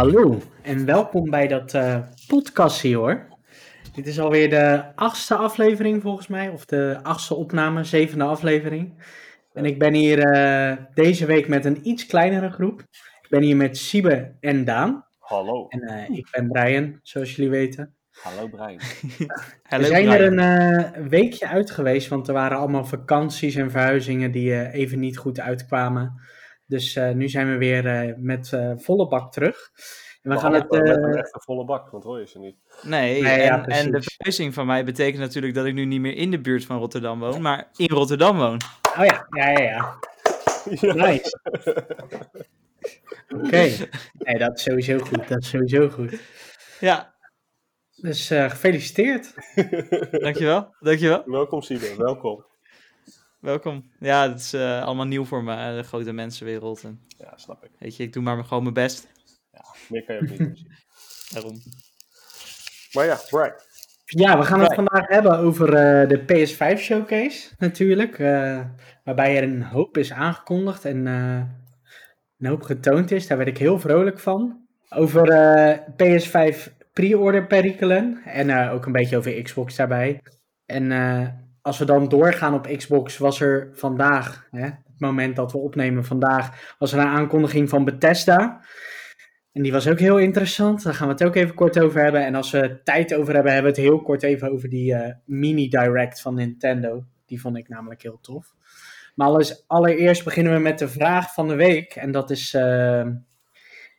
Hallo en welkom bij dat uh, podcastje hoor. Dit is alweer de achtste aflevering volgens mij, of de achtste opname, zevende aflevering. En ik ben hier uh, deze week met een iets kleinere groep. Ik ben hier met Siebe en Daan. Hallo. En uh, ik ben Brian, zoals jullie weten. Hallo Brian. We zijn er een weekje uit geweest, want er waren allemaal vakanties en verhuizingen die even niet goed uitkwamen. Dus uh, nu zijn we weer uh, met uh, volle bak terug. En we gaan het. Met echt een volle bak, want hoor je ze niet. Nee, nee en, ja, en, de verhuizing van mij betekent natuurlijk dat ik nu niet meer in de buurt van Rotterdam woon, maar in Rotterdam woon. Oh ja, ja, ja. ja. ja. Nice. Oké, okay. nee, dat is sowieso goed. Dat is sowieso goed. Ja. Dus gefeliciteerd. dankjewel, dankjewel. Welkom Siebe, welkom. Welkom. Ja, het is uh, allemaal nieuw voor me, de grote mensenwereld. En, ja, snap ik. Weet je, ik doe maar gewoon mijn best. Ja, meer kan je ook niet zien. Daarom. Maar ja, right. Ja, we gaan het right. vandaag hebben over uh, de PS5 Showcase, natuurlijk. Uh, waarbij er een hoop is aangekondigd en een hoop getoond is. Daar werd ik heel vrolijk van. Over PS5 pre-order perikelen en ook een beetje over Xbox daarbij. En als we dan doorgaan op Xbox, was er vandaag, hè, het moment dat we opnemen vandaag, was er een aankondiging van Bethesda. En die was ook heel interessant. Daar gaan we het ook even kort over hebben. En als we tijd over hebben, hebben we het heel kort even over die uh, mini-direct van Nintendo. Die vond ik namelijk heel tof. Maar alles, allereerst beginnen we met de vraag van de week. En dat is, uh,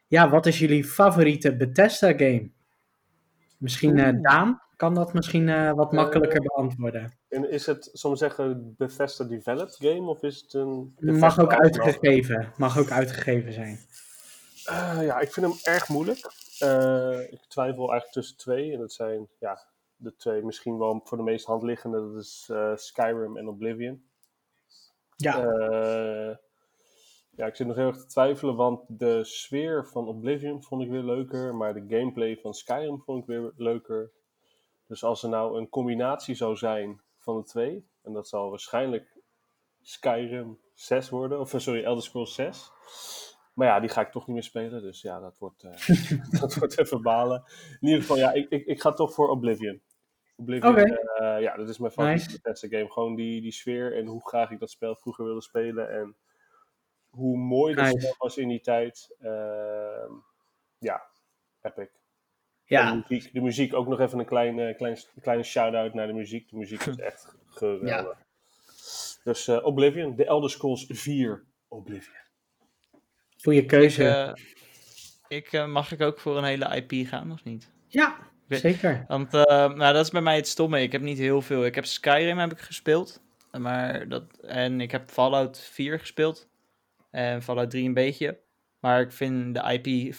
ja, wat is jullie favoriete Bethesda-game? Misschien uh, Daan? Kan dat misschien uh, wat makkelijker uh, beantwoorden. En is het, soms zeggen, Bethesda developed game of is het een... Mag ook uitgegeven, mag ook uitgegeven zijn. Uh, ja, ik vind hem erg moeilijk. ik twijfel eigenlijk tussen twee en dat zijn, ja, de twee misschien wel voor de meest hand liggende, dat is Skyrim en Oblivion. Ja. ja, ik zit nog heel erg te twijfelen, want de sfeer van Oblivion vond ik weer leuker, maar de gameplay van Skyrim vond ik weer leuker. Dus als er nou een combinatie zou zijn van de twee, en dat zal waarschijnlijk Skyrim 6 worden, of sorry, Elder Scrolls 6. Maar ja, die ga ik toch niet meer spelen, dus ja, dat wordt, uh, dat wordt even balen. In ieder geval, ja, ik, ik, ik ga toch voor Oblivion. Oblivion, okay. uh, ja, dat is mijn favoriete nice. Game. Gewoon die, die sfeer en hoe graag ik dat spel vroeger wilde spelen en hoe mooi dat nice. spel was in die tijd. Uh, ja, epic. Ja. De muziek, de muziek, ook nog even een kleine, klein, kleine shout-out naar de muziek. De muziek is echt geweldig. Ja. Dus uh, Oblivion, de Elder Scrolls 4 Oblivion. Goeie keuze. Ik, uh, ik, uh, mag ik ook voor een hele IP gaan, of niet? Ja, zeker. Want nou, dat is bij mij het stomme. Ik heb niet heel veel. Ik heb Skyrim heb ik gespeeld. Maar dat, en ik heb Fallout 4 gespeeld. En Fallout 3 een beetje. Maar ik vind de IP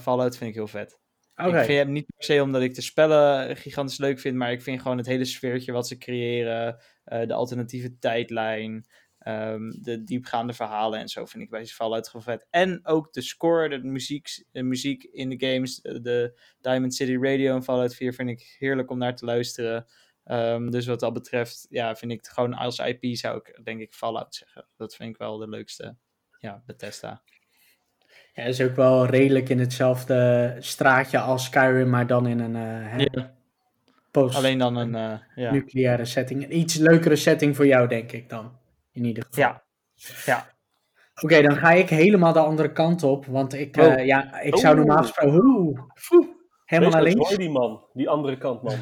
Fallout vind ik heel vet. Okay. Ik vind niet per se omdat ik de spellen gigantisch leuk vind, maar ik vind gewoon het hele sfeertje wat ze creëren, uh, de alternatieve tijdlijn, um, de diepgaande verhalen en zo vind ik bij Fallout gewoon vet. En ook de score, de muziek, de muziek in de games, de Diamond City Radio en Fallout 4 vind ik heerlijk om naar te luisteren. Um, dus wat dat betreft, ja, vind ik het gewoon als IP zou ik denk ik Fallout zeggen. Dat vind ik wel de leukste, ja, Bethesda. Ja, is ook wel redelijk in hetzelfde straatje als Skyrim, maar dan in een uh, ja. post Alleen dan een uh, ja. nucleaire setting. Een iets leukere setting voor jou, denk ik dan. In ieder geval. Ja. ja. Oké, okay, dan ga ik helemaal de andere kant op. Want ik, uh, oh. ja, ik zou normaal gesproken. Oeh, helemaal naar links. die man, die andere kant, man.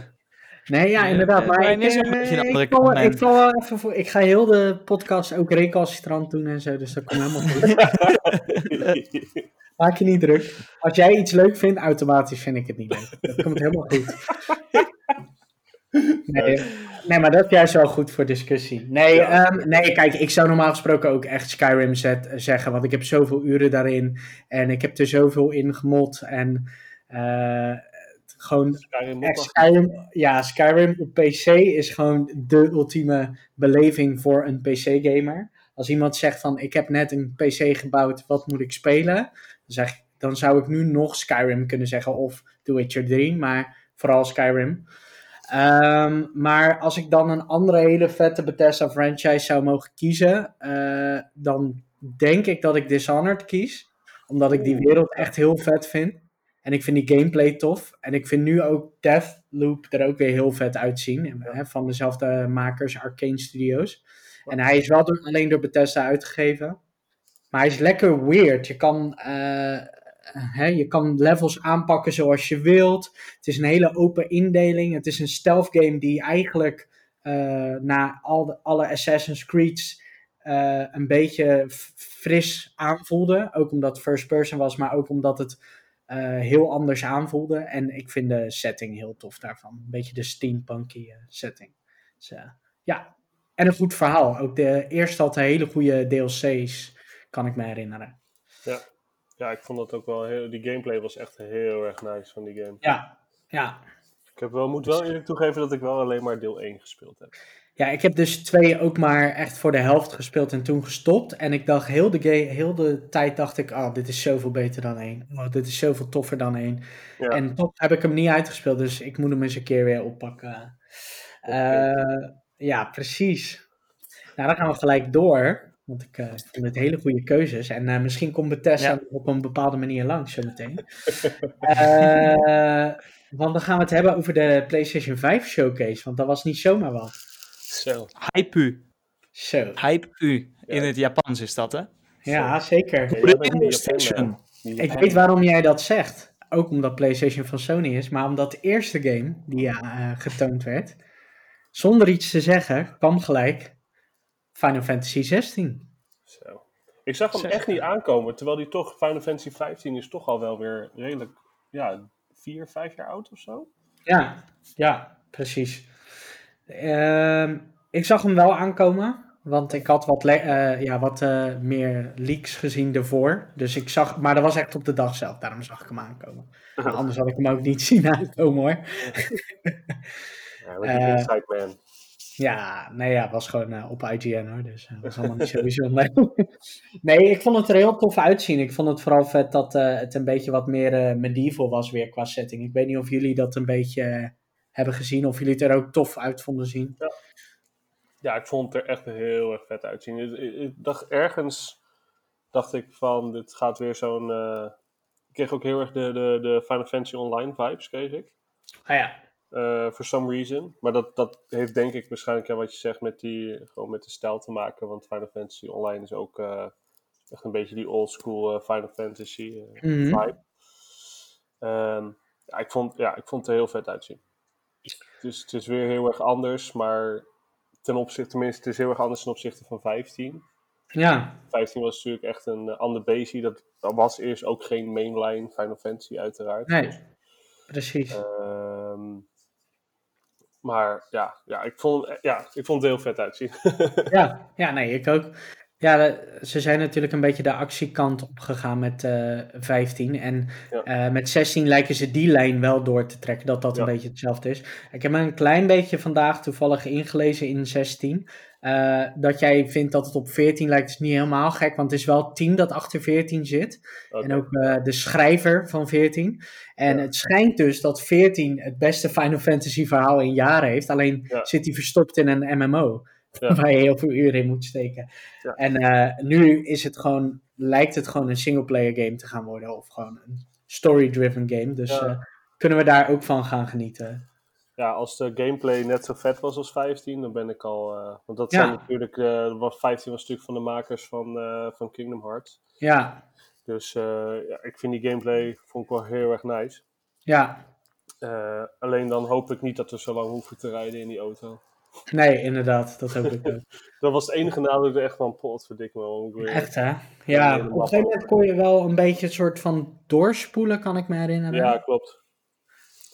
Nee, ja, inderdaad. Maar ik, is een beetje een andere kant. Ik, val wel even voor, ik ga heel de podcast ook recalcitrant doen en zo, dus dat komt helemaal goed. Maak je niet druk. Als jij iets leuk vindt, automatisch vind ik het niet leuk. Dat komt helemaal goed. Nee, nee, maar dat is juist wel goed voor discussie. Nee, ja. um, nee, kijk, ik zou normaal gesproken ook echt Skyrim zet, zeggen, want ik heb zoveel uren daarin en ik heb er zoveel in gemod en uh, gewoon Skyrim, echt Skyrim, ja, Skyrim op PC is gewoon de ultieme beleving voor een PC-gamer. Als iemand zegt van, ik heb net een PC gebouwd, wat moet ik spelen? Dan, zeg, dan zou ik nu nog Skyrim kunnen zeggen of The Witcher 3, maar vooral Skyrim. Um, maar als ik dan een andere hele vette Bethesda franchise zou mogen kiezen, uh, dan denk ik dat ik Dishonored kies. Omdat ik die wereld echt heel vet vind. En ik vind die gameplay tof. En ik vind nu ook Deathloop er ook weer heel vet uitzien. Hè, van dezelfde makers, Arcane Studios. En hij is wel door, alleen door Bethesda uitgegeven. Maar hij is lekker weird. Je kan, eh, hè, je kan levels aanpakken zoals je wilt. Het is een hele open indeling. Het is een stealth game die eigenlijk eh, na al de, alle Assassin's Creed's eh, een beetje fris aanvoelde. Ook omdat het first person was, maar ook omdat het eh, heel anders aanvoelde. En ik vind de setting heel tof daarvan. Een beetje de steampunky eh, setting. Dus, eh, ja, en een goed verhaal. Ook de eerste had hele goede DLC's, kan ik me herinneren. Ja, ik vond dat ook wel heel... Die gameplay was echt heel erg nice van die game. Ja, ja. Ik heb wel, moet wel eerlijk toegeven dat ik wel alleen maar deel 1 gespeeld heb. Ja, ik heb dus twee ook maar echt voor de helft gespeeld en toen gestopt. En ik dacht heel de, ga- heel de tijd dacht ik, oh, dit is zoveel beter dan één. Oh, dit is zoveel toffer dan één. Ja. En toch heb ik hem niet uitgespeeld, dus ik moet hem eens een keer weer oppakken. Eh, ja, precies. Nou, dan gaan we gelijk door. Want ik vond het hele goede keuzes. En eh, misschien komt Bethesda Ja. op een bepaalde manier langs zometeen. Want dan gaan we het hebben over de PlayStation 5 showcase. Want dat was niet zomaar wat. Zo. Hype-u. Zo. Hype-u. In het Japans is dat, hè? Ja, zeker. PlayStation. Ik weet waarom jij dat zegt. Ook omdat PlayStation van Sony is, maar omdat de eerste game die eh, getoond werd, zonder iets te zeggen, kwam gelijk Final Fantasy 16. Zo. Ik zag hem Zeg. echt niet aankomen, terwijl die toch, Final Fantasy 15 is toch al wel weer redelijk, ja, vier, vijf jaar oud of zo. Ja, ja, precies. Ehm, ik zag hem wel aankomen, want ik had wat, eh, ja, wat eh, meer leaks gezien ervoor. Dus ik zag, maar dat was echt op de dag zelf, daarom zag ik hem aankomen. Maar anders had ik hem ook niet zien aankomen hoor. Ja, Eh, Inside Man. Ja, nee, ja, was gewoon op IGN hoor, dus dat was allemaal niet zo bijzonder. nee, ik vond het er heel tof uitzien. Ik vond het vooral vet dat het een beetje wat meer medieval was weer qua setting. Ik weet niet of jullie dat een beetje hebben gezien, of jullie het er ook tof uit vonden zien. Ja, ik vond het er echt heel erg vet uitzien. Ik, ik- ik dacht ergens, dacht ik van, dit gaat weer zo'n... eh, ik kreeg ook heel erg de, de, de Final Fantasy Online vibes, kreeg ik. Ah ja, eh for some reason. Maar dat, dat heeft denk ik waarschijnlijk, ja, wat je zegt, met, die, gewoon met de stijl te maken. Want Final Fantasy Online is ook eh, echt een beetje die old school Final Fantasy Mhm. vibe. Ehm, ja, ik vond, ja, ik vond het er heel vet uitzien. Dus het is weer heel erg anders, maar ten opzichte, tenminste, het is heel erg anders ten opzichte van 15. ja, 15 was natuurlijk echt een uh, ander beestje. Dat, was eerst ook geen mainline Final Fantasy, uiteraard. nee, Dus, precies. ehm, maar ja, ja, ik vond, hem- ja, ik vond het heel vet uitzien. Ja, ja, nee, ik ook. Ja, ze zijn natuurlijk een beetje de actiekant opgegaan met eh 15. En Ja. eh, met 16 lijken ze die lijn wel door te trekken, dat dat een beetje hetzelfde is. Ik heb me een klein beetje vandaag toevallig ingelezen in 16. eh, dat jij vindt dat het op 14 lijkt, is niet helemaal gek, want het is wel 10 dat achter 14 zit. En ook eh, de schrijver van 14. En Ja. het schijnt dus dat 14 het beste Final Fantasy verhaal in jaren heeft. Alleen zit hij verstopt in een MMO. Ja. Waar je heel veel uren in moet steken. Ja. En eh, nu is het gewoon, lijkt het gewoon een singleplayer game te gaan worden. Of gewoon een story-driven game. Dus Ja. eh, kunnen we daar ook van gaan genieten. Ja, als de gameplay net zo vet was als 15, dan ben ik al. eh, want dat zijn natuurlijk. eh wat 15 was natuurlijk van de makers van, van Kingdom Hearts. Ja, Dus ja, ik vind die gameplay vond ik wel heel erg nice. ja. Alleen dan hoop ik niet dat we zo lang hoeven te rijden in die auto. Nee, inderdaad. Dat hoop ik ook. Dat was het enige nadeel er echt van pot, verdik me Echt hè? Ja, op een gegeven moment kon je wel een beetje een soort van doorspoelen, kan ik me herinneren. Ja, klopt.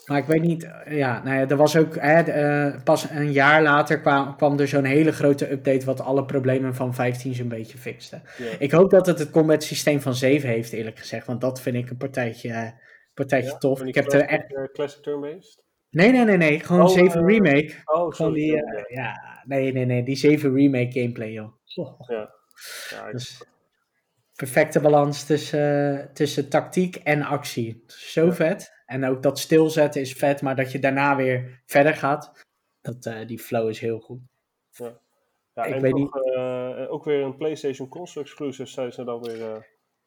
Maar ik weet niet, ja, nou ja, er was ook, hè, eh, pas een jaar later kwam, kwam er zo'n hele grote update wat alle problemen van 15 zo'n beetje fixte. Ik hoop dat het het combat systeem van 7 heeft, eerlijk gezegd, want dat vind ik een partijtje, eh, partijtje Ja, tof. Ik heb er echt, eh, classic turn-based? Nee, nee, nee, nee, gewoon Oh, 7 eh, remake. Oh, Gewoon sorry. die, eh, ja, nee, nee, nee, die 7 remake gameplay, joh. ja. Ja, ik- Dus perfecte balans tussen, tussen tactiek en actie. Zo vet. En ook dat stilzetten is vet, maar dat je daarna weer verder gaat. Dat, eh, die flow is heel goed. ja, ik en weet toch, eh, ook weer een PlayStation console exclusive zijn ze dan weer, eh,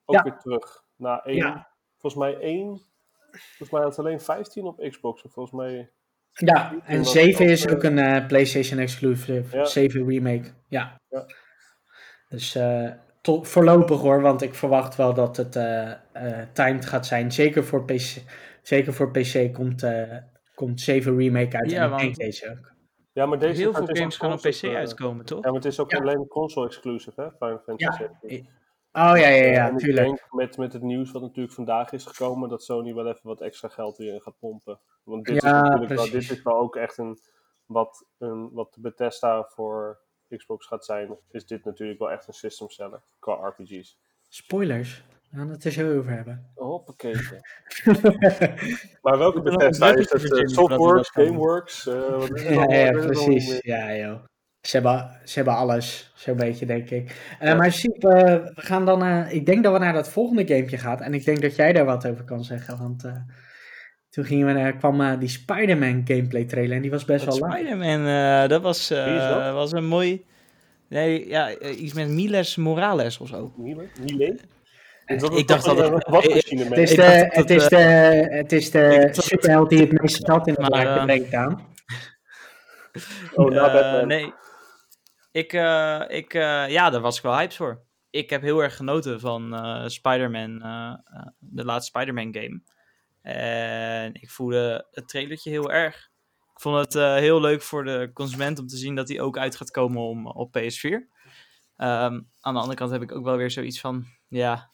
ook Ja. weer terug. Na één, Ja. volgens mij één Volgens mij had het alleen 15 op Xbox. Of volgens mij... Ja, en was 7 ook, is eh, ook een eh, PlayStation exclusive. Ja. 7 remake. Ja. Ja. Dus eh, tot, voorlopig hoor, want ik verwacht wel dat het eh eh, timed gaat zijn. Zeker voor PC, zeker voor PC komt, eh, komt 7 remake uit. Ja, en ik want- denk deze ook. Ja, maar deze Heel veel is games gaan op PC uitkomen, toch? Ja, maar het is ook Ja. alleen console exclusive, hè? Final Fantasy Ja. 17. Oh ja, ja, Eh, ja, en ik tuurlijk. denk met, met het nieuws wat natuurlijk vandaag is gekomen, dat Sony wel even wat extra geld hierin gaat pompen. Want dit, Ja, is, natuurlijk wel, dit is wel ook echt een wat, een, wat de Bethesda voor Xbox gaat zijn, is dit natuurlijk wel echt een system seller qua RPG's. Spoilers. We gaan het er zo over hebben. Hoppakee. Maar welke Bethesda is het? eh, Softworks, dat doen. Gameworks? eh, wat is het Ja, ja, Ik precies. Ja, joh. Ze hebben, ze hebben alles, zo'n beetje, denk ik. Eh, Maar Siep, eh, we gaan dan... eh, ik denk dat we naar dat volgende gamepje gaan. En ik denk dat jij daar wat over kan zeggen. Want eh, toen gingen we, naar- kwam die Spider-Man gameplay trailer. En die was best Dat wel live. Spider-Man, eh, dat was, eh, dat? was een mooi... Nee, ja, iets met Miles Morales of zo. Is dat ik een- dacht dat een het- Het mee? is de, dat het het, is de, het is de dat- superheld die het meeste geld in het Maar, laadje eh, brengt aan. Oh, Batman. nee. Ik, eh, ik, eh, ja, daar was ik wel hyped voor. Ik heb heel erg genoten van eh Spider-Man, de laatste Spider-Man game. En ik voelde het trailertje heel erg. Ik vond het heel leuk voor de consument om te zien dat hij ook uit gaat komen om, op PS4. Ehm, aan de andere kant heb ik ook wel weer zoiets van, ja,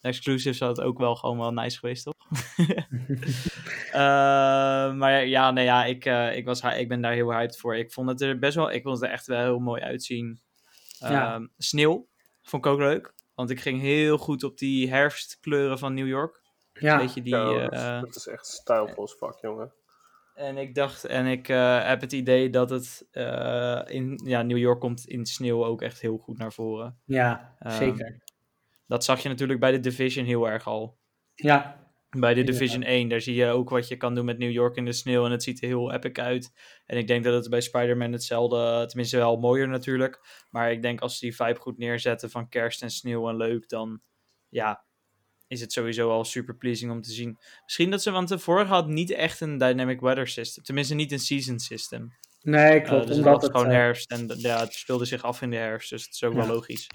exclusive zou het ook wel gewoon wel nice geweest, toch? Eh, maar ja, nee, ja, ik, eh, ik, was, ik ben daar heel hyped voor. Ik vond het er best wel, ik vond het er echt wel heel mooi uitzien. Ja. Ehm, Sneeuw vond ik ook leuk, want ik ging heel goed op die herfstkleuren van New York. Ja, Weet je, die, Ja, dat, is, eh, dat is echt stijlvol als fuck, jongen. en ik dacht, en ik eh, heb het idee dat het eh, in ja, New York komt in sneeuw ook echt heel goed naar voren. ja Ehm, zeker. Dat zag je natuurlijk bij de Division heel erg al. Ja, Bij de. Division 1, daar zie je ook wat je kan doen met New York in de sneeuw. En het ziet er heel epic uit. En ik denk dat het bij Spider-Man hetzelfde, tenminste wel mooier natuurlijk. Maar ik denk als ze die vibe goed neerzetten van kerst en sneeuw en leuk, dan ja, is het sowieso al super pleasing om te zien. Misschien dat ze, want de vorige had niet echt een dynamic weather system. Tenminste niet een season system. nee, Uh, klopt. het omdat was het, gewoon eh, herfst en ja, het speelde zich af in de herfst, dus het is ook Ja. wel logisch.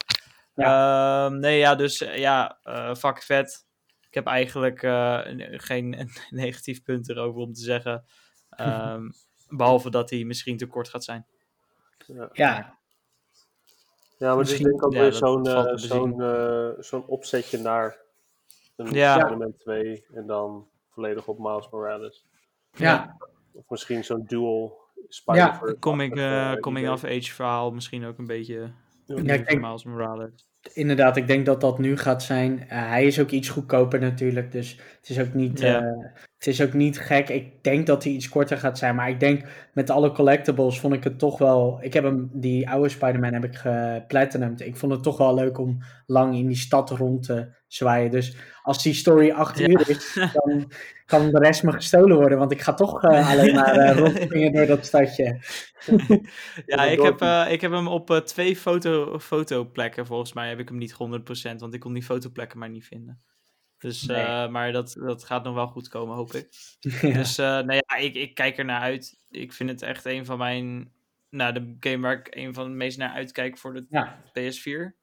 Ehm, nee, ja, dus eh, ja, eh fuck vet. Ik heb eigenlijk eh, geen negatief punt erover om te zeggen. Ehm, behalve dat hij misschien te kort gaat zijn. Ja, ja, ja maar dit denk ik ook ja, weer zo'n eh, te zo'n eh, zo'n opzetje naar een Ja. Spider-Man 2 en dan volledig op Miles Morales. ja, Of misschien zo'n dual Spider-Verse. Coming, eh, achtig, coming of age verhaal misschien ook een beetje. Ja, ik denk- Miles Morales. Inderdaad. Ik denk dat dat nu gaat zijn. Eh, hij is ook iets goedkoper natuurlijk. Dus het is ook niet, Ja. Het is ook niet gek. Ik denk dat hij iets korter gaat zijn. Maar ik denk met alle collectibles vond ik het toch wel... Ik heb hem, die oude Spider-Man heb ik geplatinumd. Ik vond het toch wel leuk om lang in die stad rond te zwaaien. Dus als die story acht Ja. uur is, dan kan de rest me gestolen worden. Want ik ga toch eh, alleen maar rondspringen door dat stadje. Ja, ik heb, eh, ik heb hem op twee foto, fotoplekken. Volgens mij heb ik hem niet 100%, want ik kon die fotoplekken maar niet vinden. Dus, Nee. eh, maar dat, dat gaat nog wel goed komen, hoop ik. ja. Dus eh nou ja, ik, ik kijk er naar uit. Ik vind het echt een van mijn. Nou, de game waar ik een van de meest naar uitkijk voor de ja, PS4.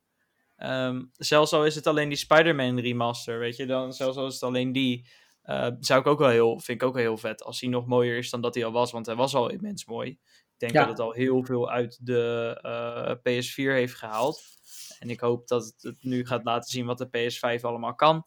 Ehm, zelfs al is het alleen die Spider-Man remaster, weet je, dan zelfs al is het alleen die, eh, zou ik ook wel heel, vind ik ook wel heel vet. Als hij nog mooier is dan dat hij al was, want hij was al immens mooi. Ik denk Ja. dat het al heel veel uit de eh, PS4 heeft gehaald. En ik hoop dat het nu gaat laten zien wat de PS5 allemaal kan.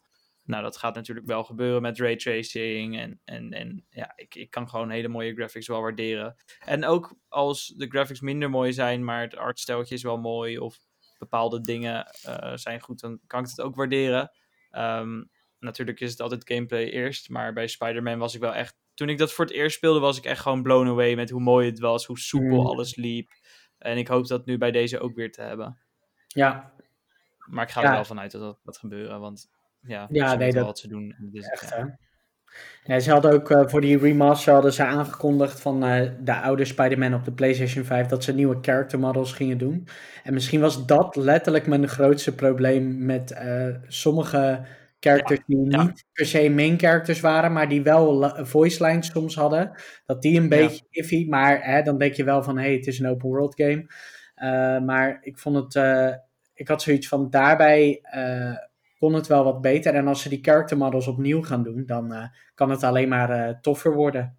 Nou, dat gaat natuurlijk wel gebeuren met raytracing. En, en, en ja, ik, ik kan gewoon hele mooie graphics wel waarderen. En ook als de graphics minder mooi zijn, maar het artstijltje is wel mooi. Of bepaalde dingen eh, zijn goed, dan kan ik het ook waarderen. Ehm, natuurlijk is het altijd gameplay eerst. Maar bij Spider-Man was ik wel echt. Toen ik dat voor het eerst speelde, was ik echt gewoon blown away met hoe mooi het was, hoe soepel Mm. alles liep. En ik hoop dat nu bij deze ook weer te hebben. ja, Maar ik ga Ja. er wel vanuit dat dat gaat gebeuren. Want ja, Ja, nee, dat- wat ze doen. Echt ja. ze hadden ook eh, voor die remaster hadden ze aangekondigd van eh, de oude Spider-Man op de PlayStation 5 dat ze nieuwe character models gingen doen. En misschien was dat letterlijk mijn grootste probleem met eh, sommige characters die niet per se main characters waren, maar die wel voice lines soms hadden. Dat die een beetje iffy, maar hè, dan denk je wel van, hé, hey, het is een open world game. Maar ik vond het, ik had zoiets van, daarbij kon het wel wat beter. En als ze die character models opnieuw gaan doen, dan eh, kan het alleen maar eh, toffer worden.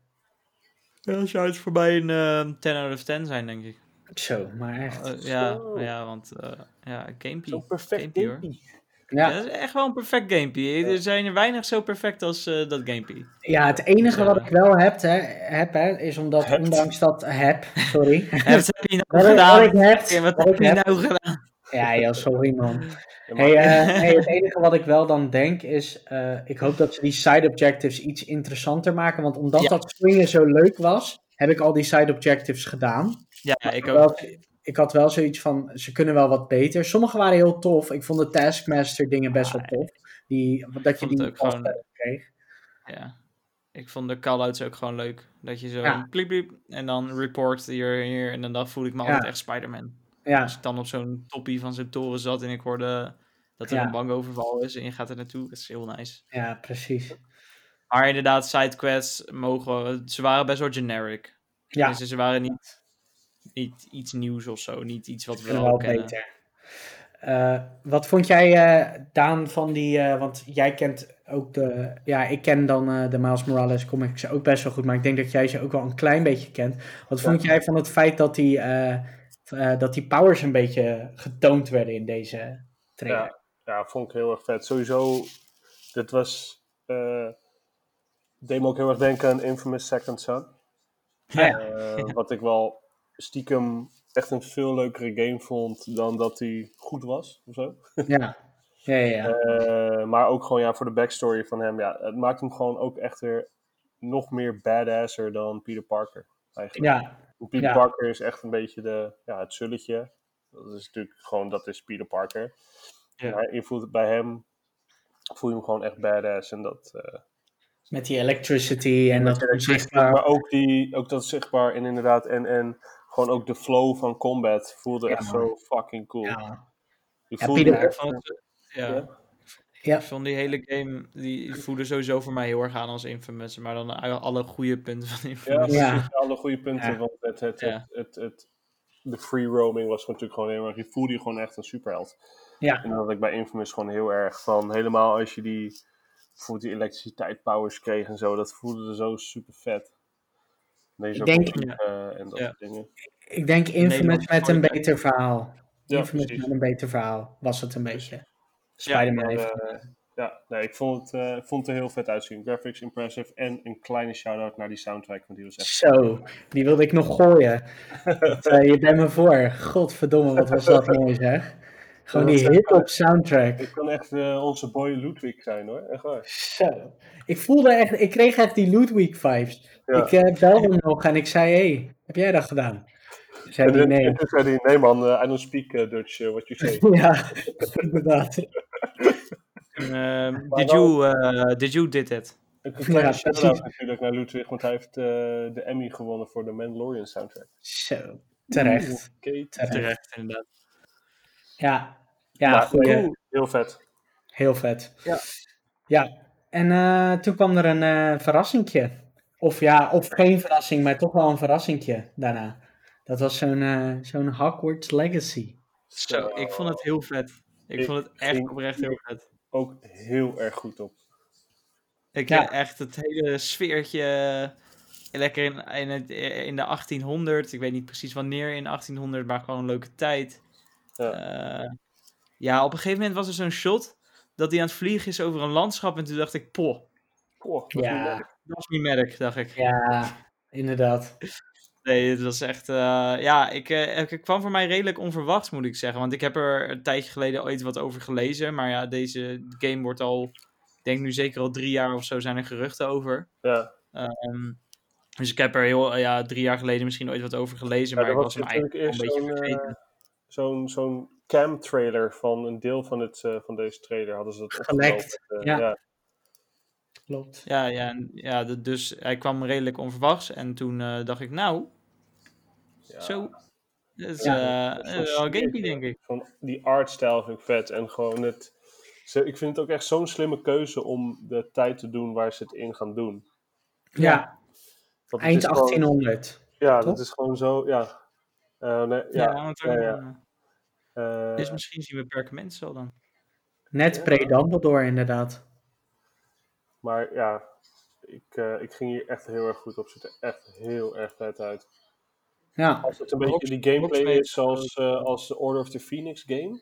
Ja, zou het voor mij een eh, 10 out of 10 zijn, denk ik. Zo, maar echt. Eh, ja, Zo. ja, want uh, ja, gamepie. Zo perfect Gamepie, hoor. Ja. Ja, dat is echt wel een perfect gamepie. Er zijn er weinig zo perfect als eh, dat gamepie. ja, het enige Ja. wat ik wel heb, hè, heb hè, is omdat, Hebt. ondanks dat heb, sorry. Wat heb je nou gedaan? wat ik heb, je nou gedaan? Ja, ja, sorry man. Ja, maar- Hey, eh, hey, het enige wat ik wel dan denk is, eh, ik hoop dat ze die side objectives iets interessanter maken, want omdat Ja. dat swingen zo leuk was, heb ik al die side objectives gedaan. Ja, ik ook. Wel, ik had wel zoiets van, ze kunnen wel wat beter. Sommige waren heel tof. Ik vond de Taskmaster dingen best wel tof. Die, dat je die ook gewoon- vaststelling kreeg. Ja. Ik vond de call-outs ook gewoon leuk. Dat je zo Ja. pliep pliep en dan report hier hier en dan voel ik me altijd echt Spider-Man. Ja, Als ik dan op zo'n toppie van zo'n toren zat en ik hoorde dat er Ja. een bankoverval is en je gaat er naartoe, dat is heel nice. ja, precies. Maar inderdaad, sidequests mogen, ze waren best wel generic. Ja, Dus ze waren niet, niet iets nieuws of zo, niet iets wat we wel kennen. beter. Eh, wat vond jij, eh, Daan, van die... eh, want jij kent ook de... Ja, ik ken dan eh, de Miles Morales comics ook best wel goed. Maar ik denk dat jij ze ook wel een klein beetje kent. Wat vond jij van het feit dat die, eh, dat die powers een beetje getoond werden in deze trailer? Ja, ja, vond ik heel erg vet. Sowieso, dit was. eh deed me ook heel erg denken aan Infamous Second Son. Ja. Eh, Wat ik wel stiekem echt een veel leukere game vond dan dat hij goed was of zo. Ja, ja, ja. ja. Maar ook gewoon ja, voor de backstory van hem. Ja, het maakt hem gewoon ook echt weer nog meer badasser dan Peter Parker. Eigenlijk. ja, Peter ja. Parker is echt een beetje de, ja, het zulletje. Dat is natuurlijk gewoon, dat is Peter Parker. Ja. Maar je voelt bij hem, voel je hem gewoon echt badass. En dat, eh, met die electricity en dat onzichtbaar. maar ook, die, ook dat zichtbaar en inderdaad, en, en gewoon ook de flow van combat voelde Ja, echt man. zo fucking cool. Ja, Je Ja, voelde Peter- echt, ja, Ja. Ik vond die hele game, die voelde sowieso voor mij heel erg aan als Infamous, maar dan alle goede punten van Infamous. Ja. alle goede punten. Ja. Want het, het, Ja. het, het, het- de free roaming was natuurlijk gewoon heel erg, je voelde je gewoon echt een superheld. ja, En dat had ik bij Infamous gewoon heel erg van, helemaal als je die, bijvoorbeeld die elektriciteit powers kreeg en zo, dat voelde er zo super vet. Deze Ik ook denk- eh, en dat Ja. soort dingen. ik denk Infamous met een beter verhaal. Ja, Infamous precies. met een beter verhaal was het een beetje. Spider-Man heeft... eh, ja, nee, ik vond het, eh, vond het er heel vet uitzien. Graphics impressive en een kleine shout-out naar die soundtrack, want die was echt... Zo, die wilde ik nog gooien. Eh, je bent me voor. Godverdomme, wat was dat mooi zeg. Gewoon die hip-hop soundtrack. Het kan echt onze boy Ludwig zijn hoor, echt waar. Zo. Ik voelde echt, ik kreeg echt die Ludwig vibes. Ja. Ik belde hem nog en ik zei, hey, heb jij dat gedaan? Zei En, en- nee. en toen zei hij, nee man, I don't speak Dutch, what you say. ja, inderdaad. Ehm, did, you, eh, did you did it? Een kleine Ja, natuurlijk naar Ludwig, want hij heeft eh, de Emmy gewonnen voor de Mandalorian soundtrack. Zo, terecht. Oké, terecht. Terecht, inderdaad. Ja, ja cool. Heel vet. Heel vet. Ja. Ja, en eh, toen kwam er een eh verrassingje. Of ja, of geen verrassing, maar toch wel een verrassingje daarna. Dat was zo'n zo'n Hogwarts Legacy. Zo, ik vond het heel vet. Ik, Ik vond het echt oprecht heel vet. Ook heel erg goed op. Ik Ja. heb echt het hele sfeertje eh, lekker in, in, het, in de 1800. Ik weet niet precies wanneer in 1800, maar gewoon een leuke tijd. Ja. Eh, ja, op een gegeven moment was er zo'n shot dat hij aan het vliegen is over een landschap. En toen dacht ik, poh, Poh, dat is Ja, dat was niet merk, dacht ik. ja, inderdaad. Nee, het was echt. eh, ja, ik, eh, het kwam voor mij redelijk onverwachts, moet ik zeggen. Want ik heb er een tijdje geleden ooit wat over gelezen. Maar ja, deze game wordt al. Ik denk nu zeker al drie jaar of zo zijn er geruchten over. Ja. Ehm, dus ik heb er heel, eh, ja, drie jaar geleden misschien ooit wat over gelezen. Ja, maar ik was hem eigenlijk een beetje zo'n, vergeten. eh, zo'n zo'n cam trailer van een deel van, het, eh, van deze trailer. Hadden ze dat Gelekt. Eh, ja. Klopt. Ja, ja, en- ja dus hij kwam redelijk onverwachts. En toen eh, dacht ik, nou, Ja. zo. Dat is Ja, eh, dat is eh, wel denk ik. Van die artstijl vind ik vet. En gewoon het Ze, ik vind het ook echt zo'n slimme keuze om de tijd te doen waar ze het in gaan doen. Ja, Want het eind is gewoon- 1800. ja, toch? dat is gewoon zo, ja. Eh, nee, Ja, ja, want ja, er, ja. eh, Eh, dus misschien zien we perkament zo dan. Net Ja. pre-Dumbledore inderdaad. Maar ja, ik, eh, ik ging hier echt heel erg goed op. Het ziet er echt heel erg vet uit. Ja, Als het een beetje die gameplay is zoals eh, als de Order of the Phoenix game.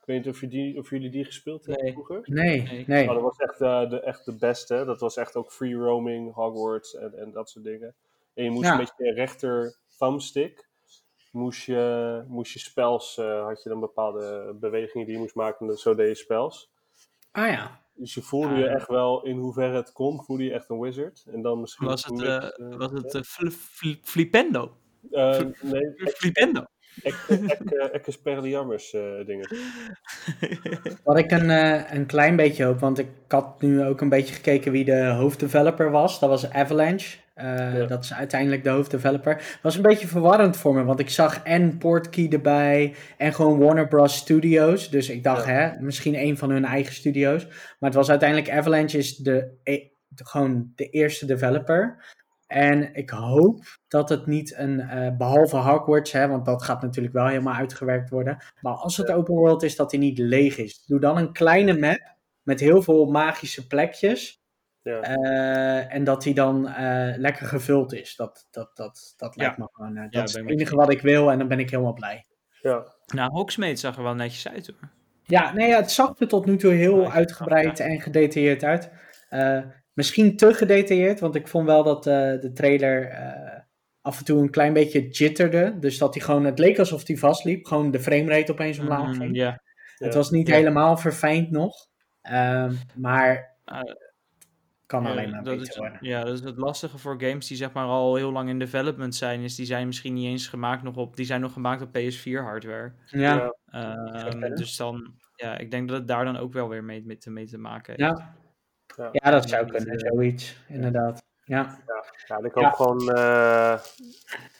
Ik weet niet of, je die, of jullie die gespeeld hebben Nee. vroeger. nee, Nee. nee. Oh, dat was echt, eh, de, echt de beste. Dat was echt ook free roaming, Hogwarts en, en dat soort dingen. En je moest Ja. met je rechter thumbstick, moest je, moest je spells, eh, had je dan bepaalde bewegingen die je moest maken, en zo deed je spells. Ah ja. Dus je voelde Ah, je ja. echt wel, in hoeverre het kon, voelde je echt een wizard. En dan misschien... Was het, eh, eh, was het eh, fl- fl- Flipendo? eh, nee, Flipendo. Expelliarmus eh dingen. Wat ik een, eh, een klein beetje hoop, want ik had nu ook een beetje gekeken wie de hoofddeveloper was. Dat was Avalanche. Eh, Ja. Dat is uiteindelijk de hoofddeveloper. Was een beetje verwarrend voor me, want ik zag en Portkey erbij en gewoon Warner Bros. Studios. Dus ik dacht, Ja. hè, misschien een van hun eigen studio's. Maar het was uiteindelijk Avalanche is de, e- gewoon de eerste developer. En ik hoop dat het niet een, eh, behalve Hogwarts, hè, want dat gaat natuurlijk wel helemaal uitgewerkt worden. Maar als het open world is, dat die niet leeg is. Doe dan een kleine map met heel veel magische plekjes. Ja. eh, en dat die dan eh, lekker gevuld is. Dat, dat, dat, dat lijkt me gewoon. eh, dat is het enige wat ik wil en dan ben ik helemaal blij. ja. Nou, Hogsmeade zag er wel netjes uit hoor. Ja, nee, ja, het zag er tot nu toe heel uitgebreid en gedetailleerd uit. Eh, misschien te gedetailleerd, want ik vond wel dat eh, de trailer eh, af en toe een klein beetje jitterde. Dus dat hij gewoon, het leek alsof hij vastliep. Gewoon de framerate opeens omlaag Mm, ging. ja. Het was niet helemaal verfijnd nog. Ehm, maar kan Ja, alleen maar dat beter is, worden. ja, dat is het lastige voor games die zeg maar al heel lang in development zijn. Is die zijn misschien niet eens gemaakt nog op. Die zijn nog gemaakt op PS4 hardware. Ja, Ja. Ehm, dus dan, ja, ik denk dat het daar dan ook wel weer mee, mee, te, mee te maken heeft. ja. Ja. ja, dat zou kunnen, eh, zoiets. Inderdaad. Ja. Ja, en ik hoop Ja. gewoon eh,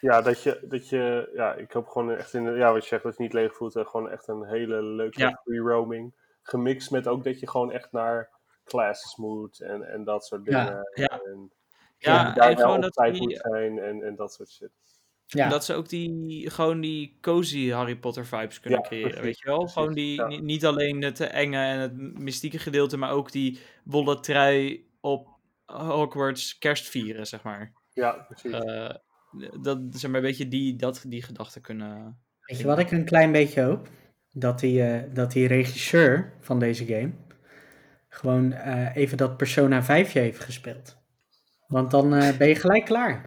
ja, dat je, dat je, ja, ik hoop gewoon echt in, de- ja, wat je zegt, dat je niet leeg voelt, gewoon echt een hele leuke Ja. free roaming. Gemixt met ook dat je gewoon echt naar classes moet en, en dat soort dingen. ja. En, Ja, en en gewoon dat tijd die- moet zijn en, en dat soort shit. Ja. Dat ze ook die, gewoon die cozy Harry Potter vibes kunnen Ja, creëren, precies, weet je wel? precies, gewoon die, ja. niet alleen het enge en het mystieke gedeelte, maar ook die wollen trui op Hogwarts kerst vieren, zeg maar. Ja, precies. Eh, dat, zeg maar, een beetje die, dat, die gedachten kunnen... Weet je wat ik een klein beetje hoop? Dat die, eh, dat die regisseur van deze game gewoon eh, even dat Persona 5 heeft gespeeld. Want dan eh, ben je gelijk klaar.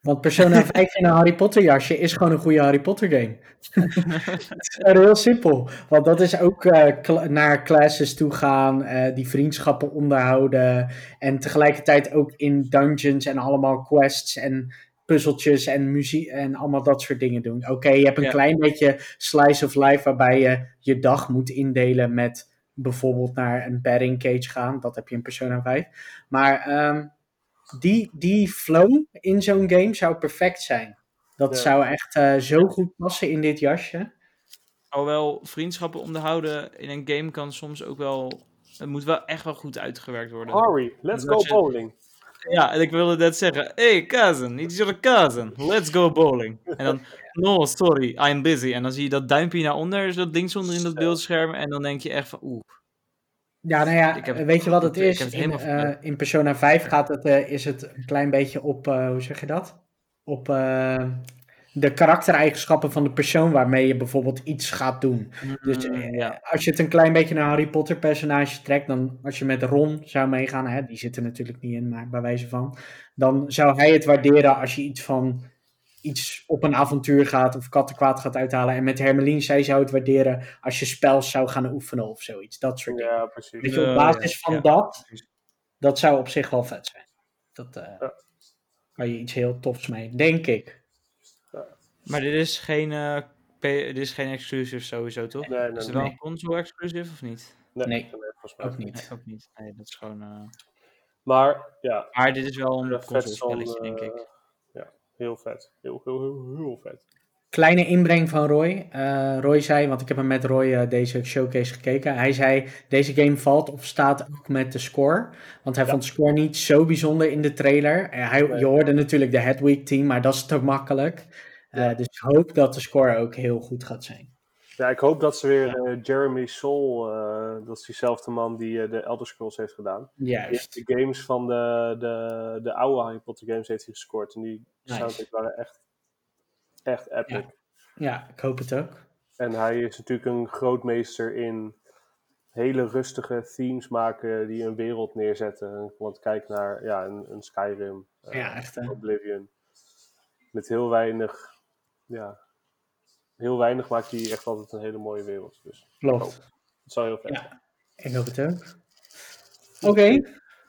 Want Persona 5 in een Harry Potter jasje is gewoon een goede Harry Potter game. Het is heel simpel. Want dat is ook eh, naar classes toe gaan, die vriendschappen onderhouden. En tegelijkertijd ook in dungeons en allemaal quests en puzzeltjes en muziek en allemaal dat soort dingen doen. Oké, je hebt een Ja. klein beetje slice of life waarbij je je dag moet indelen met bijvoorbeeld naar een batting cage gaan. Dat heb je in Persona 5. Maar ehm, die, die flow in zo'n game zou perfect zijn. Dat Ja. zou echt eh, zo goed passen in dit jasje. Alhoewel vriendschappen onderhouden in een game kan soms ook wel... Het moet wel echt wel goed uitgewerkt worden. Harry, let's go je- bowling. Ja, en ik wilde net zeggen, hey cousin, it's your cousin, let's go bowling. En dan, no, sorry, I'm busy. En dan zie je dat duimpje naar onder, zo links onder in dat beeldscherm. En dan denk je echt van, oeh. Ja, nou ja, heb- weet je wat het is? het in, eh, in Persona 5 gaat het, eh, is het een klein beetje op, eh, hoe zeg je dat? Op de karaktereigenschappen van de persoon waarmee je bijvoorbeeld iets gaat doen. Dus Mm, eh, ja. als je het een klein beetje naar Harry Potter personage trekt, dan als je met Ron zou meegaan, hè, die zit er natuurlijk niet in, maar bij wijze van, dan zou hij het waarderen als je iets van iets op een avontuur gaat of kattenkwaad gaat uithalen. En met Hermelien, zij zou het waarderen als je spels zou gaan oefenen of zoiets. Dat soort dingen. Ja, precies. Op basis van ja. dat, dat zou op zich wel vet zijn. Dat Ja. kan je iets heel tofs mee, denk ik. Maar dit is geen, eh, P- dit is geen exclusive sowieso, toch? Nee, nee, is het wel nee. een console exclusive of niet? Nee, Nee. volgens mij Ook niet. Nee, ook niet. Nee, dat is gewoon... eh, Maar ja, Maar dit is wel een console spelletje, denk eh, ik. Ja, heel vet. Heel, heel, heel, heel vet. kleine inbreng van Roy. Eh, Roy zei, want ik heb hem met Roy deze showcase gekeken. Hij zei, deze game valt of staat ook met de score. Want hij Ja. vond de score niet zo bijzonder in de trailer. Hij, je hoorde natuurlijk de Headweek team, maar dat is te makkelijk. Eh, Ja. Dus ik hoop dat de score ook heel goed gaat zijn. Ja, ik hoop dat ze weer eh, Jeremy Soul, eh, dat is diezelfde man die de Elder Scrolls heeft gedaan. Die heeft Juist. de games van de, de, de oude Harry Potter games heeft hij gescoord. En die Nice. soundtracks waren echt, echt epic. Ja, ik hoop het ook. En hij is natuurlijk een grootmeester in hele rustige themes maken die een wereld neerzetten. Want kijk naar ja, een, een Skyrim, Ja, echt. Oblivion. Met heel weinig, ja, heel weinig maakt hij echt altijd een hele mooie wereld. Dus Klopt. het zou heel vet Ja. zijn. Ik hoop het ook. Oké,